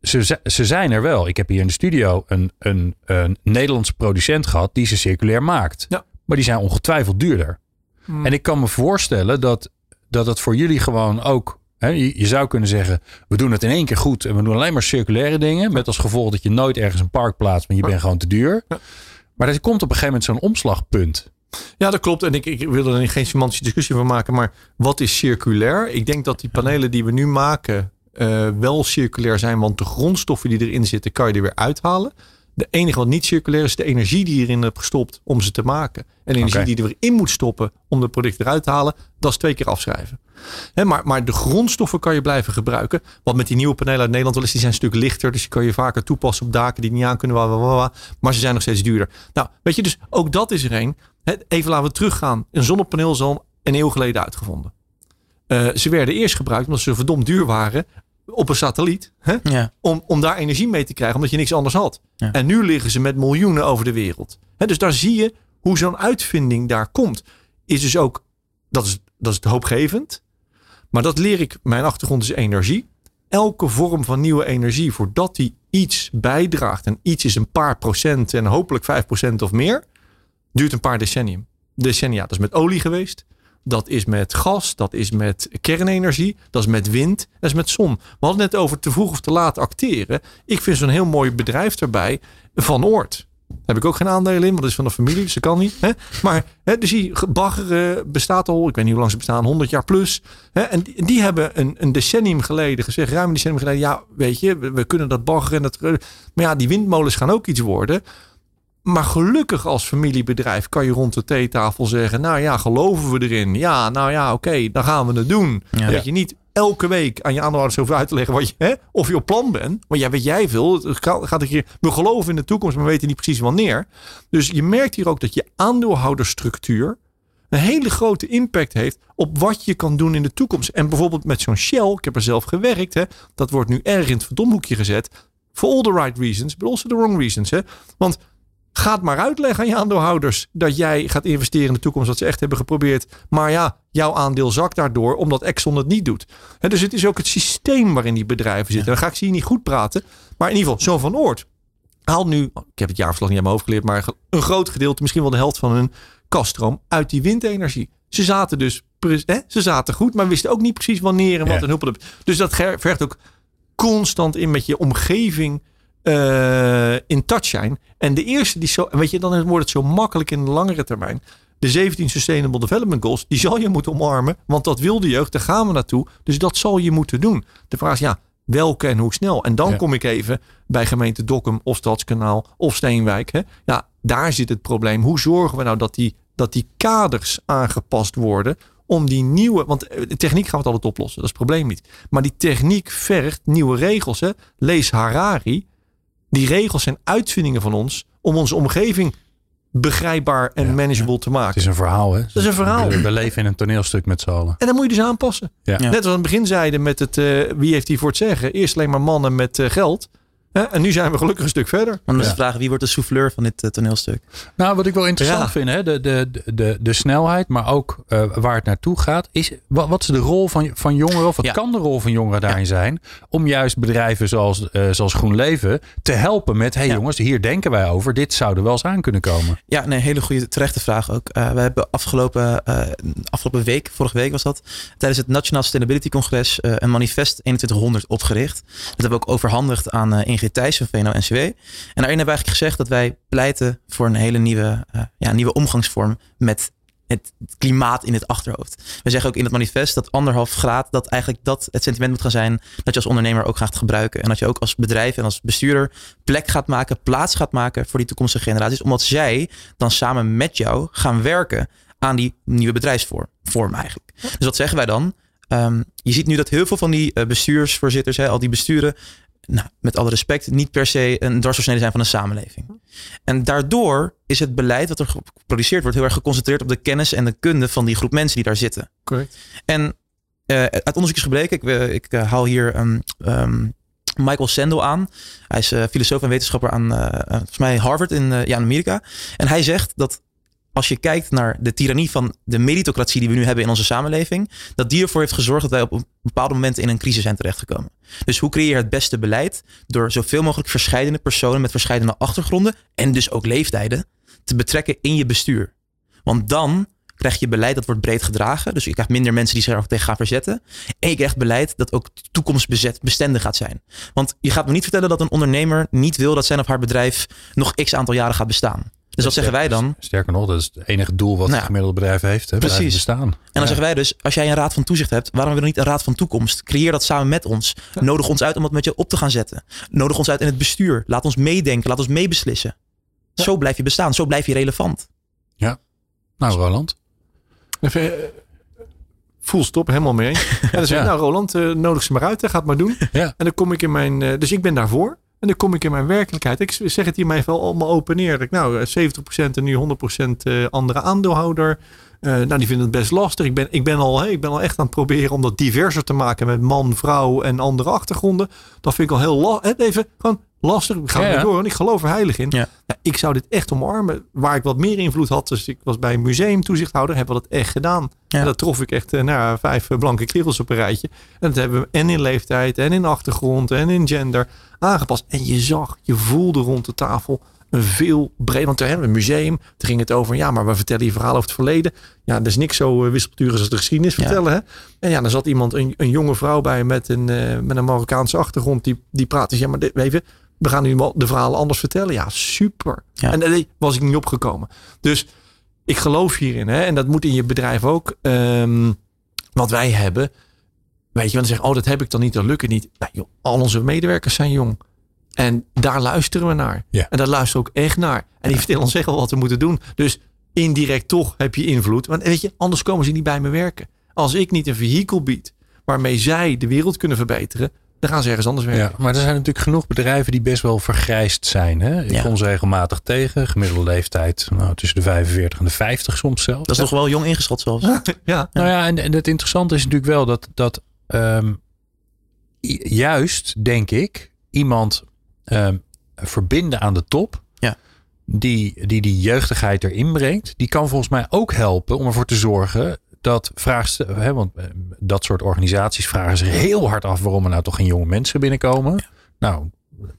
Ze, ze zijn er wel. Ik heb hier in de studio een, een, een Nederlandse producent gehad die ze circulair maakt. Ja. Maar die zijn ongetwijfeld duurder. Hmm. En ik kan me voorstellen dat, dat het voor jullie gewoon ook. Hè, je, je zou kunnen zeggen, we doen het in één keer goed en we doen alleen maar circulaire dingen. Met als gevolg dat je nooit ergens een park plaatst, maar je Ja. bent gewoon te duur. Ja. Maar er komt op een gegeven moment zo'n omslagpunt. Ja, dat klopt. En ik, ik wil er geen semantische discussie van maken. Maar wat is circulair? Ik denk dat die panelen die we nu maken eh, wel circulair zijn. Want de grondstoffen die erin zitten, kan je er weer uithalen. De enige wat niet circulair is de energie die je erin hebt gestopt om ze te maken. En de energie Oké. die je erin moet stoppen om de product eruit te halen, dat is twee keer afschrijven. Hè, maar, maar de grondstoffen kan je blijven gebruiken. Wat met die nieuwe panelen uit Nederland wel is, die zijn een stuk lichter. Dus die kan je vaker toepassen op daken die niet aan kunnen. maar ze zijn nog steeds duurder. Nou, weet je, dus ook dat is er een. Hè, Even laten we teruggaan. Een zonnepaneel is al een eeuw geleden uitgevonden. Eh, ze werden eerst gebruikt omdat ze verdomd duur waren op een satelliet. Hè? Ja. Om, om daar energie mee te krijgen, omdat je niks anders had. Ja. En nu liggen ze met miljoenen over de wereld. Hè, dus daar zie je hoe zo'n uitvinding daar komt. Is dus ook, dat is, dat is hoopgevend. Maar dat leer ik, mijn achtergrond is energie. Elke vorm van nieuwe energie, voordat die iets bijdraagt. En iets is een paar procent en hopelijk vijf procent of meer. Duurt een paar decennium. Decennia. Dat is met olie geweest. Dat is met gas, dat is met kernenergie, dat is met wind, dat is met zon. We hadden het net over te vroeg of te laat acteren. Ik vind zo'n heel mooi bedrijf daarbij, Van Oort. Daar heb ik ook geen aandelen in, want dat is van de familie, dus dat kan niet. Hè? Maar hè, dus die baggeren bestaat al, ik weet niet hoe lang ze bestaan, 100 jaar plus. Hè? En die, die hebben een, een decennium geleden gezegd, ruim een decennium geleden, ja, weet je, we, we kunnen dat baggeren. en Dat, maar ja, die windmolens gaan ook iets worden. Maar gelukkig als familiebedrijf kan je rond de theetafel zeggen: Nou ja, geloven we erin? Ja, nou ja, oké, dan gaan we het doen. Ja. Dat je niet elke week aan je aandeelhouders hoeft uit te leggen wat je, hè, of je op plan bent. Want ja, weet jij veel. Het gaat gaat een keer, we geloven in de toekomst, maar we weten niet precies wanneer. Dus je merkt hier ook dat je aandeelhoudersstructuur een hele grote impact heeft op wat je kan doen in de toekomst. En bijvoorbeeld met zo'n Shell, ik heb er zelf gewerkt, hè, dat wordt nu erg in het verdomhoekje gezet. For all the right reasons, but also the wrong reasons. Hè. Want Ga het maar uitleggen aan je aandeelhouders dat jij gaat investeren in de toekomst. Dat ze echt hebben geprobeerd. Maar ja, jouw aandeel zakt daardoor omdat Exxon het niet doet. Hè, dus het is ook het systeem waarin die bedrijven zitten. Dan ga ik ze hier niet goed praten. Maar in ieder geval, zo'n Van Oort haalt nu, ik heb het jaarverslag niet aan mijn hoofd geleerd, maar een groot gedeelte, misschien wel de helft van hun kaststroom uit die windenergie. Ze zaten dus, hè, ze zaten goed, maar wisten ook niet precies wanneer en wat Ja. en huppelde. Dus dat vergt ook constant in met je omgeving eh, in touch zijn. En de eerste die zo, weet je, dan wordt het zo makkelijk in de langere termijn. De 17 Sustainable Development Goals, die zal je moeten omarmen. Want dat wil de jeugd, daar gaan we naartoe. Dus dat zal je moeten doen. De vraag is, ja, welke en hoe snel? En dan Ja. kom ik even bij gemeente Dokkum of Stadskanaal of Steenwijk. Hè? Ja, daar zit het probleem. Hoe zorgen we nou dat die, dat die kaders aangepast worden om die nieuwe, want eh, de techniek gaan we het altijd oplossen, dat is het probleem niet. Maar die techniek vergt nieuwe regels. Hè? Lees Harari. Die regels zijn uitvindingen van ons om onze omgeving begrijpbaar en Ja, manageable te Het maken. is een verhaal, hè? is een verhaal. We, we leven in een toneelstuk met z'n allen. En dan moet je dus aanpassen. Ja. Ja. Net als we aan het begin zeiden met het, eh, wie heeft die voor het zeggen? Eerst alleen maar mannen met eh, geld. En nu zijn we gelukkig een stuk verder. Maar dan is Ja. de vraag, wie wordt de souffleur van dit eh, toneelstuk? Nou, wat ik wel interessant Ja. vind, hè, de, de, de, de snelheid, maar ook eh, waar het naartoe gaat, is wat, wat is de rol van, van jongeren, of wat Ja. kan de rol van jongeren daarin zijn, om juist bedrijven zoals, eh zoals GroenLeven te helpen met, hé hey, Ja. jongens, hier denken wij over, dit zou er wel eens aan kunnen komen. Ja, nee, hele goede terechte vraag ook. Eh, we hebben afgelopen, eh, afgelopen week, vorige week was dat, tijdens het Nationaal Sustainability Congres eh, een manifest 2100 opgericht. Dat hebben we ook overhandigd aan eh Ingrid Thijs van VNO-NCW. En daarin hebben we eigenlijk gezegd dat wij pleiten voor een hele nieuwe, eh, ja, nieuwe omgangsvorm met het klimaat in het achterhoofd. We zeggen ook in het manifest dat anderhalf graad, dat eigenlijk dat het sentiment moet gaan zijn dat je als ondernemer ook gaat gebruiken. En dat je ook als bedrijf en als bestuurder plek gaat maken, plaats gaat maken voor die toekomstige generaties. Omdat zij dan samen met jou gaan werken aan die nieuwe bedrijfsvorm vorm eigenlijk. Dus wat zeggen wij dan? Ehm, je ziet nu dat heel veel van die eh, bestuursvoorzitters, hè, al die besturen, nou, met alle respect, niet per se een dwarsdoorsnede zijn van een samenleving. En daardoor is het beleid wat er geproduceerd wordt heel erg geconcentreerd op de kennis en de kunde van die groep mensen die daar zitten. Correct. En eh, uit onderzoek is gebleken, ik, eh, ik eh, haal hier ehm, ehm, Michael Sandel aan. Hij is filosoof en wetenschapper aan volgens mij Harvard in, ja, in Amerika. En hij zegt dat als je kijkt naar de tirannie van de meritocratie die we nu hebben in onze samenleving, dat die ervoor heeft gezorgd dat wij op bepaalde momenten in een crisis zijn terechtgekomen. Dus hoe creëer je het beste beleid? Door zoveel mogelijk verschillende personen met verschillende achtergronden en dus ook leeftijden te betrekken in je bestuur. Want dan krijg je beleid dat wordt breed gedragen. Dus je krijgt minder mensen die zich er ook tegen gaan verzetten. En je krijgt beleid dat ook toekomstbestendig gaat zijn. Want je gaat me niet vertellen dat een ondernemer niet wil dat zijn of haar bedrijf nog x aantal jaren gaat bestaan. Dus wat zeggen wij dan? Sterker nog, dat is het enige doel wat Nou het gemiddelde bedrijf heeft. Hè, precies. bestaan. En dan zeggen wij dus, als jij een raad van toezicht hebt, waarom hebben we dan niet een raad van toekomst? Creëer dat samen met ons. Nodig ons uit om dat met je op te gaan zetten. Nodig ons uit in het bestuur. Laat ons meedenken, laat ons meebeslissen. Zo blijf je bestaan, zo blijf je relevant. Nou, Roland. Even, eh, full stop, helemaal mee. En dan zeg ik, Ja. nou Roland, eh, nodig ze maar uit, hè, ga het maar doen. Ja. En dan kom ik in mijn, eh, dus ik ben daarvoor. En dan kom ik in mijn werkelijkheid. Ik zeg het hiermee wel allemaal open neer. Ik, nou, eh, 70% en nu 100% eh, andere aandeelhouder. Eh, nou, die vinden het best lastig. Ik ben, ik, ben al, ik ben al echt aan het proberen om dat diverser te maken met man, vrouw en andere achtergronden. Dat vind ik al heel lastig. Even gewoon lastig. Ik ga Ja, door, want ik geloof er heilig in. Ja. Ja, ik zou dit echt omarmen. Waar ik wat meer invloed had, dus ik was bij een museumtoezichthouder, hebben we dat echt gedaan. En dat trof ik echt eh, nou, ja, vijf eh, blanke kerels op een rijtje. En dat hebben we en in leeftijd, en in achtergrond, en in gender aangepast. En je zag, je voelde rond de tafel een veel breder. Want toen hebben we een museum, toen ging het over, ja, maar we vertellen je verhaal over het verleden. Ja, er is niks zo uh, wispelturig als de geschiedenis Ja. vertellen. Hè? En ja, dan zat iemand, een, een jonge vrouw bij met een, eh, met een Marokkaanse achtergrond, die, die praatte. Ja, maar dit, even, we gaan nu de verhalen anders vertellen. Ja, super. Ja. En daar was ik niet opgekomen. Dus ik geloof hierin. Hè? En dat moet in je bedrijf ook. Ehm, wat wij hebben. Weet je, want dan zeggen, oh, dat heb ik dan niet, dat lukt het niet. Nou, joh, al onze medewerkers zijn jong. En daar luisteren we naar. Ja. En daar luisteren we ook echt naar. En die vertellen ons echt wel wat we moeten doen. Dus indirect toch heb je invloed. Want weet je, anders komen ze niet bij me werken. Als ik niet een vehikel bied waarmee zij de wereld kunnen verbeteren, dan gaan ze ergens anders werken. Ja, maar er zijn natuurlijk genoeg bedrijven die best wel vergrijsd zijn. Hè? Ik Ja. kom ze regelmatig tegen. Gemiddelde leeftijd nou, tussen de 45 en de 50 soms zelfs. Dat is nog wel jong ingeschat zelfs. Ja. Nou ja, en, en het interessante is natuurlijk wel dat, dat ehm, juist, denk ik, iemand ehm, verbinden aan de top. Ja. Die, die die jeugdigheid erin brengt. Die kan volgens mij ook helpen om ervoor te zorgen dat vraagste, hè, want eh, dat soort organisaties vragen zich heel hard af waarom er nou toch geen jonge mensen binnenkomen. Nou,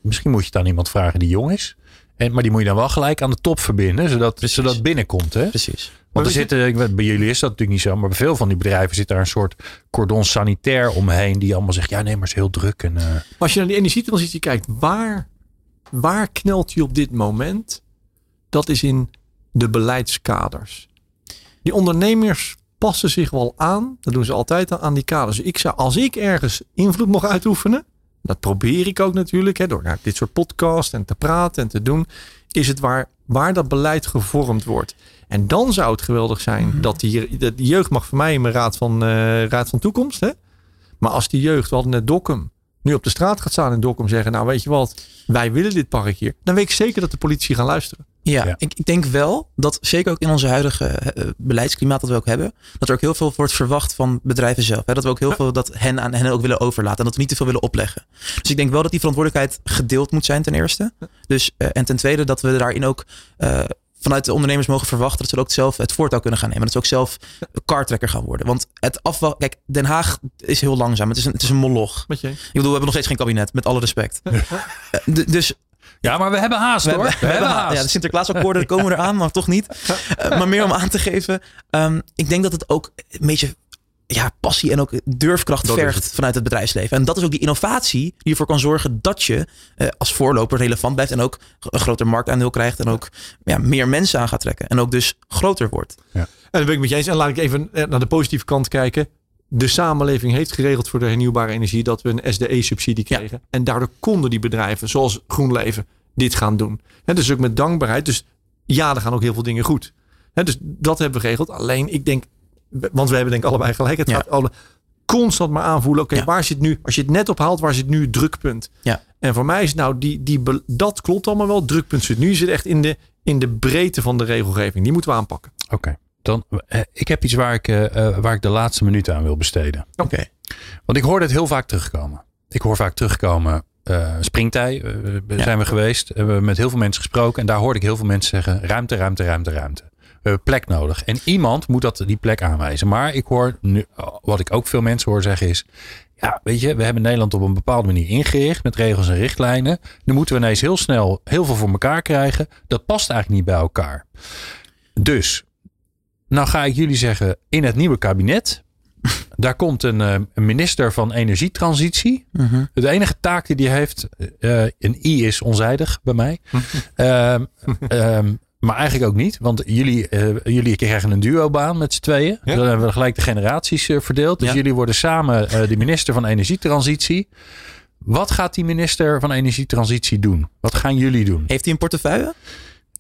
misschien moet je het aan iemand vragen die jong is. En, maar die moet je dan wel gelijk aan de top verbinden, zodat, Precies. zodat het binnenkomt. Hè? Precies. Want er je- zitten, bij jullie is dat natuurlijk niet zo, maar bij veel van die bedrijven zit daar een soort cordon sanitair omheen. Die allemaal zegt, ja nee, maar het is heel druk. En, eh, Maar als je naar die energietransitie kijkt, waar waar knelt hij op dit moment? Dat is in de beleidskaders. Die ondernemers passen zich wel aan. Dat doen ze altijd aan die kaders. Ik zou, als ik ergens invloed mocht uitoefenen, dat probeer ik ook natuurlijk, hè, door naar dit soort podcast en te praten en te doen, is het waar, waar dat beleid gevormd wordt. En dan zou het geweldig zijn Mhm. dat die, dat die jeugd mag voor mij in mijn raad van, eh, raad van toekomst. Hè? Maar als die jeugd, we hadden net Dokkum, nu op de straat gaat staan in Dokkum zeggen, nou weet je wat, wij willen dit park hier. Dan weet ik zeker dat de politici gaan luisteren. Ja, Ja. Ik, ik denk wel dat zeker ook in onze huidige eh, beleidsklimaat dat we ook hebben, dat er ook heel veel wordt verwacht van bedrijven zelf. Hè? Dat we ook heel veel dat hen aan hen ook willen overlaten en dat we niet te veel willen opleggen. Dus ik denk wel dat die verantwoordelijkheid gedeeld moet zijn ten eerste. Dus, eh, en ten tweede dat we daarin ook eh, vanuit de ondernemers mogen verwachten dat ze ook zelf het voortouw kunnen gaan nemen. Dat ze ook zelf kartrekker gaan worden. Want het afval, kijk, Den Haag is heel langzaam. Het is een, het is een moloch. Met je? Ik bedoel, we hebben nog steeds geen kabinet, met alle respect. Eh, dus Ja, maar we hebben haast we hoor. hebben, we hebben haast. Ja, de Sinterklaasakkoorden komen eraan, maar toch niet. Eh, maar meer om aan te geven. ehm, ik denk dat het ook een beetje ja, passie en ook durfkracht Dat vergt het. vanuit het bedrijfsleven. En dat is ook die innovatie die ervoor kan zorgen dat je eh, als voorloper relevant blijft. En ook een groter marktaandeel krijgt. En ook ja, meer mensen aan gaat trekken. En ook dus groter wordt. En dat ben ik met je eens. En laat ik even eh, naar de positieve kant kijken. De samenleving heeft geregeld voor de hernieuwbare energie dat we een SDE-subsidie Ja. kregen. En daardoor konden die bedrijven, zoals GroenLeven, dit gaan doen. En dus ook met dankbaarheid. Dus ja, er gaan ook heel veel dingen goed. Dus dat hebben we geregeld. Alleen ik denk, want we hebben denk ik allebei gelijk. Het Ja. gaat alle, constant maar aanvoelen. Oké, Ja. waar zit nu, als je het net ophaalt, waar zit nu het drukpunt? Ja. En voor mij is nou, die, die, dat klopt allemaal wel. Het drukpunt zit nu zit echt in de, in de breedte van de regelgeving. Die moeten we aanpakken. Oké, dan eh, ik heb iets waar ik, eh, eh, waar ik de laatste minuten aan wil besteden. Oké. Want ik hoor dit heel vaak terugkomen. Ik hoor vaak terugkomen. eh springtij we Ja. zijn we geweest. We hebben met heel veel mensen gesproken. En daar hoorde ik heel veel mensen zeggen: ruimte, ruimte, ruimte, ruimte. We hebben plek nodig. En iemand moet dat, die plek aanwijzen. Maar ik hoor nu, wat ik ook veel mensen hoor zeggen is: ja, weet je, we hebben Nederland op een bepaalde manier ingericht met regels en richtlijnen. Nu moeten we ineens heel snel heel veel voor elkaar krijgen. Dat past eigenlijk niet bij elkaar. Dus, nou ga ik jullie zeggen: in het nieuwe kabinet daar komt een, eh, een minister van energietransitie. Mhm. De enige taak die die heeft, eh, een I is onzijdig bij mij. Ehm, ehm, maar eigenlijk ook niet, want jullie, eh, jullie krijgen een duobaan met z'n tweeën. Ja. Dan hebben we gelijk de generaties verdeeld. Dus Ja. jullie worden samen de minister van energietransitie. Wat gaat die minister van energietransitie doen? Wat gaan jullie doen? Heeft hij een portefeuille?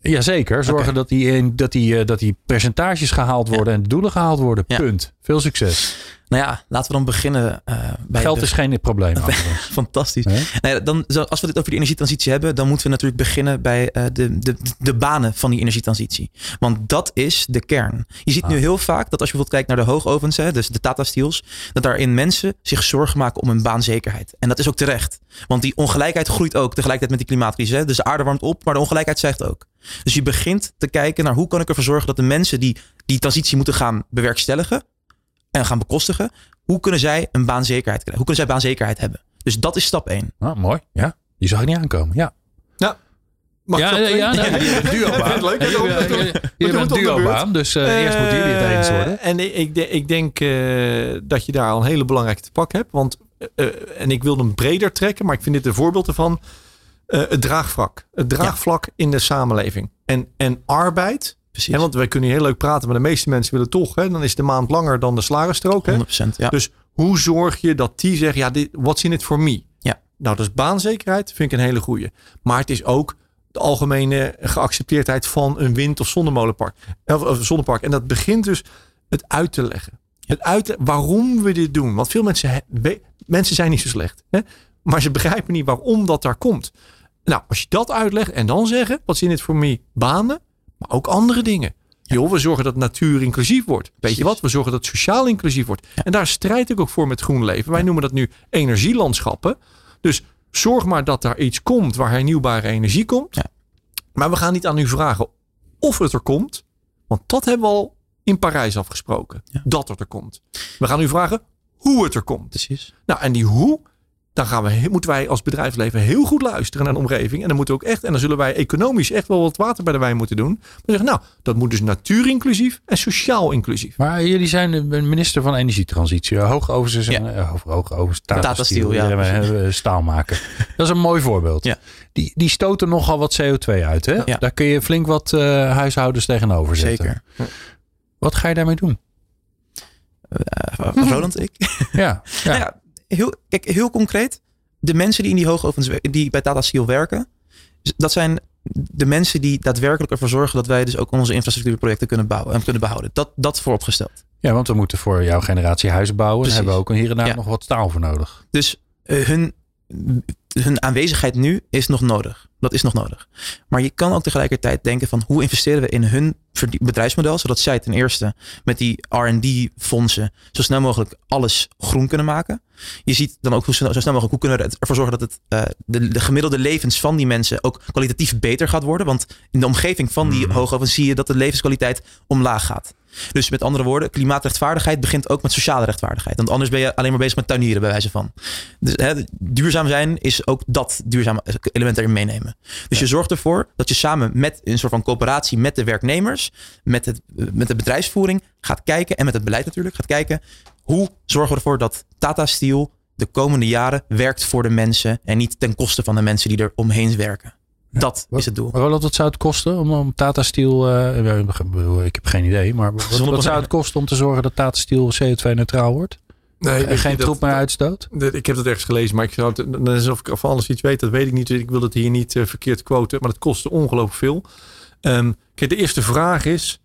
Jazeker, zorgen dat, die, in- dat, die, eh, dat die percentages gehaald worden en de doelen gehaald worden. Ja. Punt. Veel succes. Nou ja, laten we dan beginnen eh, bij Geld de- is geen probleem. Fantastisch. Nou ja, dan, als we dit over die energietransitie hebben, dan moeten we natuurlijk beginnen bij eh, de, de, de banen van die energietransitie. Want dat is de kern. Je ziet nu Ah. heel vaak dat als je bijvoorbeeld kijkt naar de hoogovens, hè, dus de Tata Steels, dat daarin mensen zich zorgen maken om hun baanzekerheid. En dat is ook terecht. Want die ongelijkheid groeit ook tegelijkertijd met die klimaatcrisis. Hè. Dus de aarde warmt op, maar de ongelijkheid stijgt ook. Dus je begint te kijken naar hoe kan ik ervoor zorgen dat de mensen die die transitie moeten gaan bewerkstelligen en gaan bekostigen, hoe kunnen zij een baanzekerheid krijgen? Hoe kunnen zij baanzekerheid hebben? Dus dat is stap 1. Ah, mooi. Ja, die zag ik niet aankomen. Ja. Mag ja, ik dat ja, doen? ja, nee, hebt een duobaan. Leuk. Je- je- een duobaan, dus eh, eerst moeten jullie het eens worden. Eh, En ik, ik, de- ik denk eh, dat je daar al een hele belangrijke te pak hebt. Want, eh, eh, en ik wil hem breder trekken, maar ik vind dit een voorbeeld ervan. Eh, het draagvlak. Het draagvlak in de samenleving. En, en arbeid. Precies. Hè, want wij kunnen hier heel leuk praten, maar de meeste mensen willen toch. Hè, dan is de maand langer dan de salarisstrook. Hè? 100%. Ja. Dus hoe zorg je dat die zeggen, ja, dit, what's in it for me? Ja. Nou, dat is baanzekerheid, vind ik een hele goeie. Maar het is ook de algemene geaccepteerdheid van een wind- of zonnemolenpark. Of, of zonnepark. En dat begint dus het uit te leggen. Het uit te- waarom we dit doen. Want veel mensen, we- mensen zijn niet zo slecht. Hè? Maar ze begrijpen niet waarom dat daar komt. Nou, als je dat uitlegt en dan zeggen, wat in het voor me? Banen, maar ook andere dingen. Joh, we zorgen dat natuur inclusief wordt. Weet je wat? We zorgen dat sociaal inclusief wordt. En daar strijd ik ook voor met GroenLeven. Wij noemen dat nu energielandschappen. Dus zorg maar dat daar iets komt waar hernieuwbare energie komt. Ja. Maar we gaan niet aan u vragen of het er komt. Want dat hebben we al in Parijs afgesproken. Ja. Dat het er komt. We gaan u vragen hoe het er komt. Precies. Nou, en die hoe, dan gaan we, moeten wij als bedrijfsleven heel goed luisteren naar de omgeving. En dan moeten we ook echt, en dan zullen wij economisch echt wel wat water bij de wijn moeten doen. Maar zeggen, nou, dat moet dus natuurinclusief en sociaal inclusief. Maar jullie zijn de minister van Energietransitie. Hoogovens en ja. uh, hoogovens, Tata, Tata Steel, ja. Uh, staal maken. dat is een mooi voorbeeld. Ja. Die, die stoten nogal wat CO2 uit. Hè? Ja. Daar kun je flink wat uh, huishoudens tegenover zetten. Zeker. Wat ga je daarmee doen? Uh, Roland, ik? Ja. ja. ja heel, kijk, heel concreet. De mensen die in die hoogovens die bij Tata Steel werken, dat zijn de mensen die daadwerkelijk ervoor zorgen dat wij dus ook onze infrastructuurprojecten kunnen bouwen en kunnen behouden. Dat, dat vooropgesteld. Ja, want we moeten voor jouw generatie huizen bouwen. Daar hebben we ook hier en daar ja. nog wat staal voor nodig. Dus uh, hun, hun aanwezigheid nu is nog nodig. Dat is nog nodig. Maar je kan ook tegelijkertijd denken van hoe investeren we in hun bedrijfsmodel, zodat zij ten eerste met die R&D fondsen zo snel mogelijk alles groen kunnen maken. Je ziet dan ook hoe zo snel mogelijk hoe kunnen we ervoor zorgen dat het, uh, de, de, gemiddelde levens van die mensen ook kwalitatief beter gaat worden. Want in de omgeving van die mm. hoogovens zie je dat de levenskwaliteit omlaag gaat. Dus met andere woorden, klimaatrechtvaardigheid begint ook met sociale rechtvaardigheid. Want anders ben je alleen maar bezig met tuinieren, bij wijze van. Dus, hè, duurzaam zijn is ook dat duurzame element erin meenemen. Dus ja. je zorgt ervoor dat je samen met een soort van coöperatie met de werknemers, met, het, met de bedrijfsvoering gaat kijken en met het beleid natuurlijk gaat kijken. Hoe zorgen we ervoor dat Tata Steel de komende jaren werkt voor de mensen en niet ten koste van de mensen die er omheen werken. Dat wat, is het doel. Roland, wat zou het kosten om, om Tata Steel, uh, ik heb geen idee, maar wat, wat zou het kosten om te zorgen dat Tata Steel CO2-neutraal wordt? Nee, en geen troep meer uitstoot? Dat, ik heb dat ergens gelezen, maar ik zou het, dan is of ik van alles iets weet, dat weet ik niet. Dus ik wil het hier niet uh, verkeerd quoten, maar het kostte ongelooflijk veel. Um, kijk, de eerste vraag is,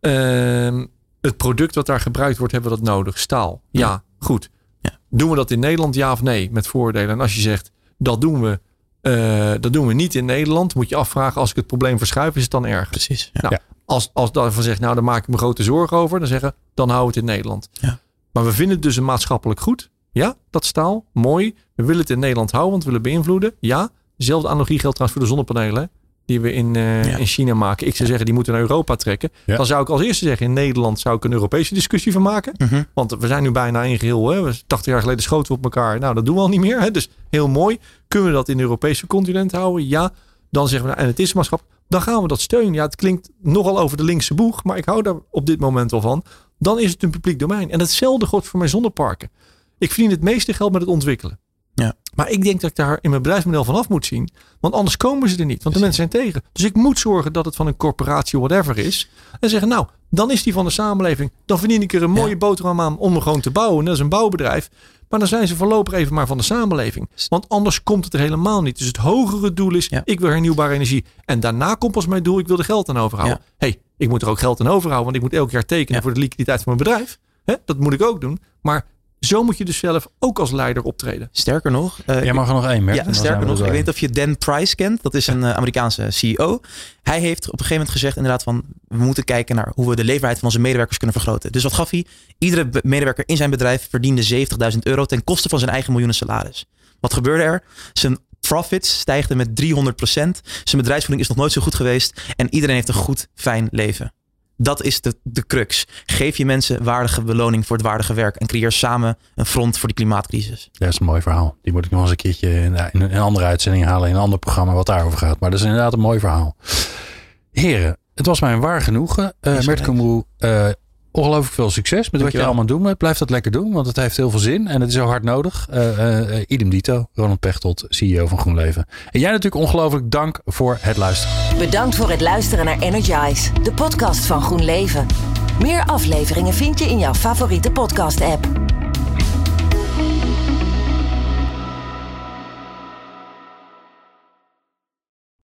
um, het product wat daar gebruikt wordt, hebben we dat nodig? Staal. Ja, ja goed. Ja. Doen we dat in Nederland, ja of nee? Met voordelen. En als je zegt, dat doen we, uh, dat doen we niet in Nederland, moet je afvragen, als ik het probleem verschuif, is het dan erg? Precies. Ja. Nou, als, als daarvan zegt, nou, daar maak ik me grote zorgen over, dan zeggen, dan hou het in Nederland. Ja. Maar we vinden het dus een maatschappelijk goed. Ja, dat staal. Mooi. We willen het in Nederland houden, want we willen beïnvloeden. Ja, dezelfde analogie geldt trouwens voor de zonnepanelen. Die we in, uh, ja. in China maken. Ik zou zeggen, die moeten naar Europa trekken. Ja. Dan zou ik als eerste zeggen, in Nederland zou ik een Europese discussie van maken. -hmm. Want we zijn nu bijna in geheel. Hè. 80 jaar geleden schoten we op elkaar. Nou, dat doen we al niet meer. Hè. Dus heel mooi. Kunnen we dat in het Europese continent houden? Ja. Dan zeggen we, nou, en het is maatschappelijk. Dan gaan we dat steunen. Ja, het klinkt nogal over de linkse boeg. Maar ik hou daar op dit moment wel van dan is het een publiek domein. En hetzelfde geldt voor mijn zonneparken. Ik verdien het meeste geld met het ontwikkelen. Maar ik denk dat ik daar in mijn bedrijfsmodel vanaf moet zien. Want anders komen ze er niet. Want de mensen zijn tegen. Dus ik moet zorgen dat het van een corporatie whatever is. En zeggen nou, dan is die van de samenleving. Dan verdien ik er een mooie ja. boterham aan om er gewoon te bouwen. Dat is een bouwbedrijf. Maar dan zijn ze voorlopig even maar van de samenleving. Want anders komt het er helemaal niet. Dus het hogere doel is, ja. ik wil hernieuwbare energie. En daarna komt pas mijn doel, ik wil er geld aan overhouden. Ja. hey, ik moet er ook geld aan overhouden. Want ik moet elk jaar tekenen voor de liquiditeit van mijn bedrijf. Dat moet ik ook doen. Maar zo moet je dus zelf ook als leider optreden. Sterker nog, uh, Jij mag er nog één, Mert. ja, sterker nog, ik weet niet of je Dan Price kent. Dat is een uh, Amerikaanse CEO. Hij heeft op een gegeven moment gezegd inderdaad van... we moeten kijken naar hoe we de leefbaarheid van onze medewerkers kunnen vergroten. Dus wat gaf hij? Iedere medewerker in zijn bedrijf verdiende 70.000 euro... ten koste van zijn eigen miljoenen salaris. Wat gebeurde er? Zijn profits stijgden met 300% Zijn bedrijfsvoeding is nog nooit zo goed geweest. En iedereen heeft een goed, fijn leven. Dat is de, de crux. Geef je mensen waardige beloning voor het waardige werk. En creëer samen een front voor die klimaatcrisis. Dat is een mooi verhaal. Die moet ik nog eens een keertje in, in een andere uitzending halen. In een ander programma wat daarover gaat. Maar dat is inderdaad een mooi verhaal. Heren, het was mij een waar genoegen. Uh, Mert uh, ongelooflijk veel succes met wat je allemaal doet. Blijf dat lekker doen, want het heeft heel veel zin. En het is zo hard nodig. Uh, uh, idem dito, Ronald Pechtold, CEO van GroenLeven. En jij natuurlijk ongelooflijk dank voor het luisteren. Bedankt voor het luisteren naar Energize, de podcast van GroenLeven. Meer afleveringen vind je in jouw favoriete podcast app.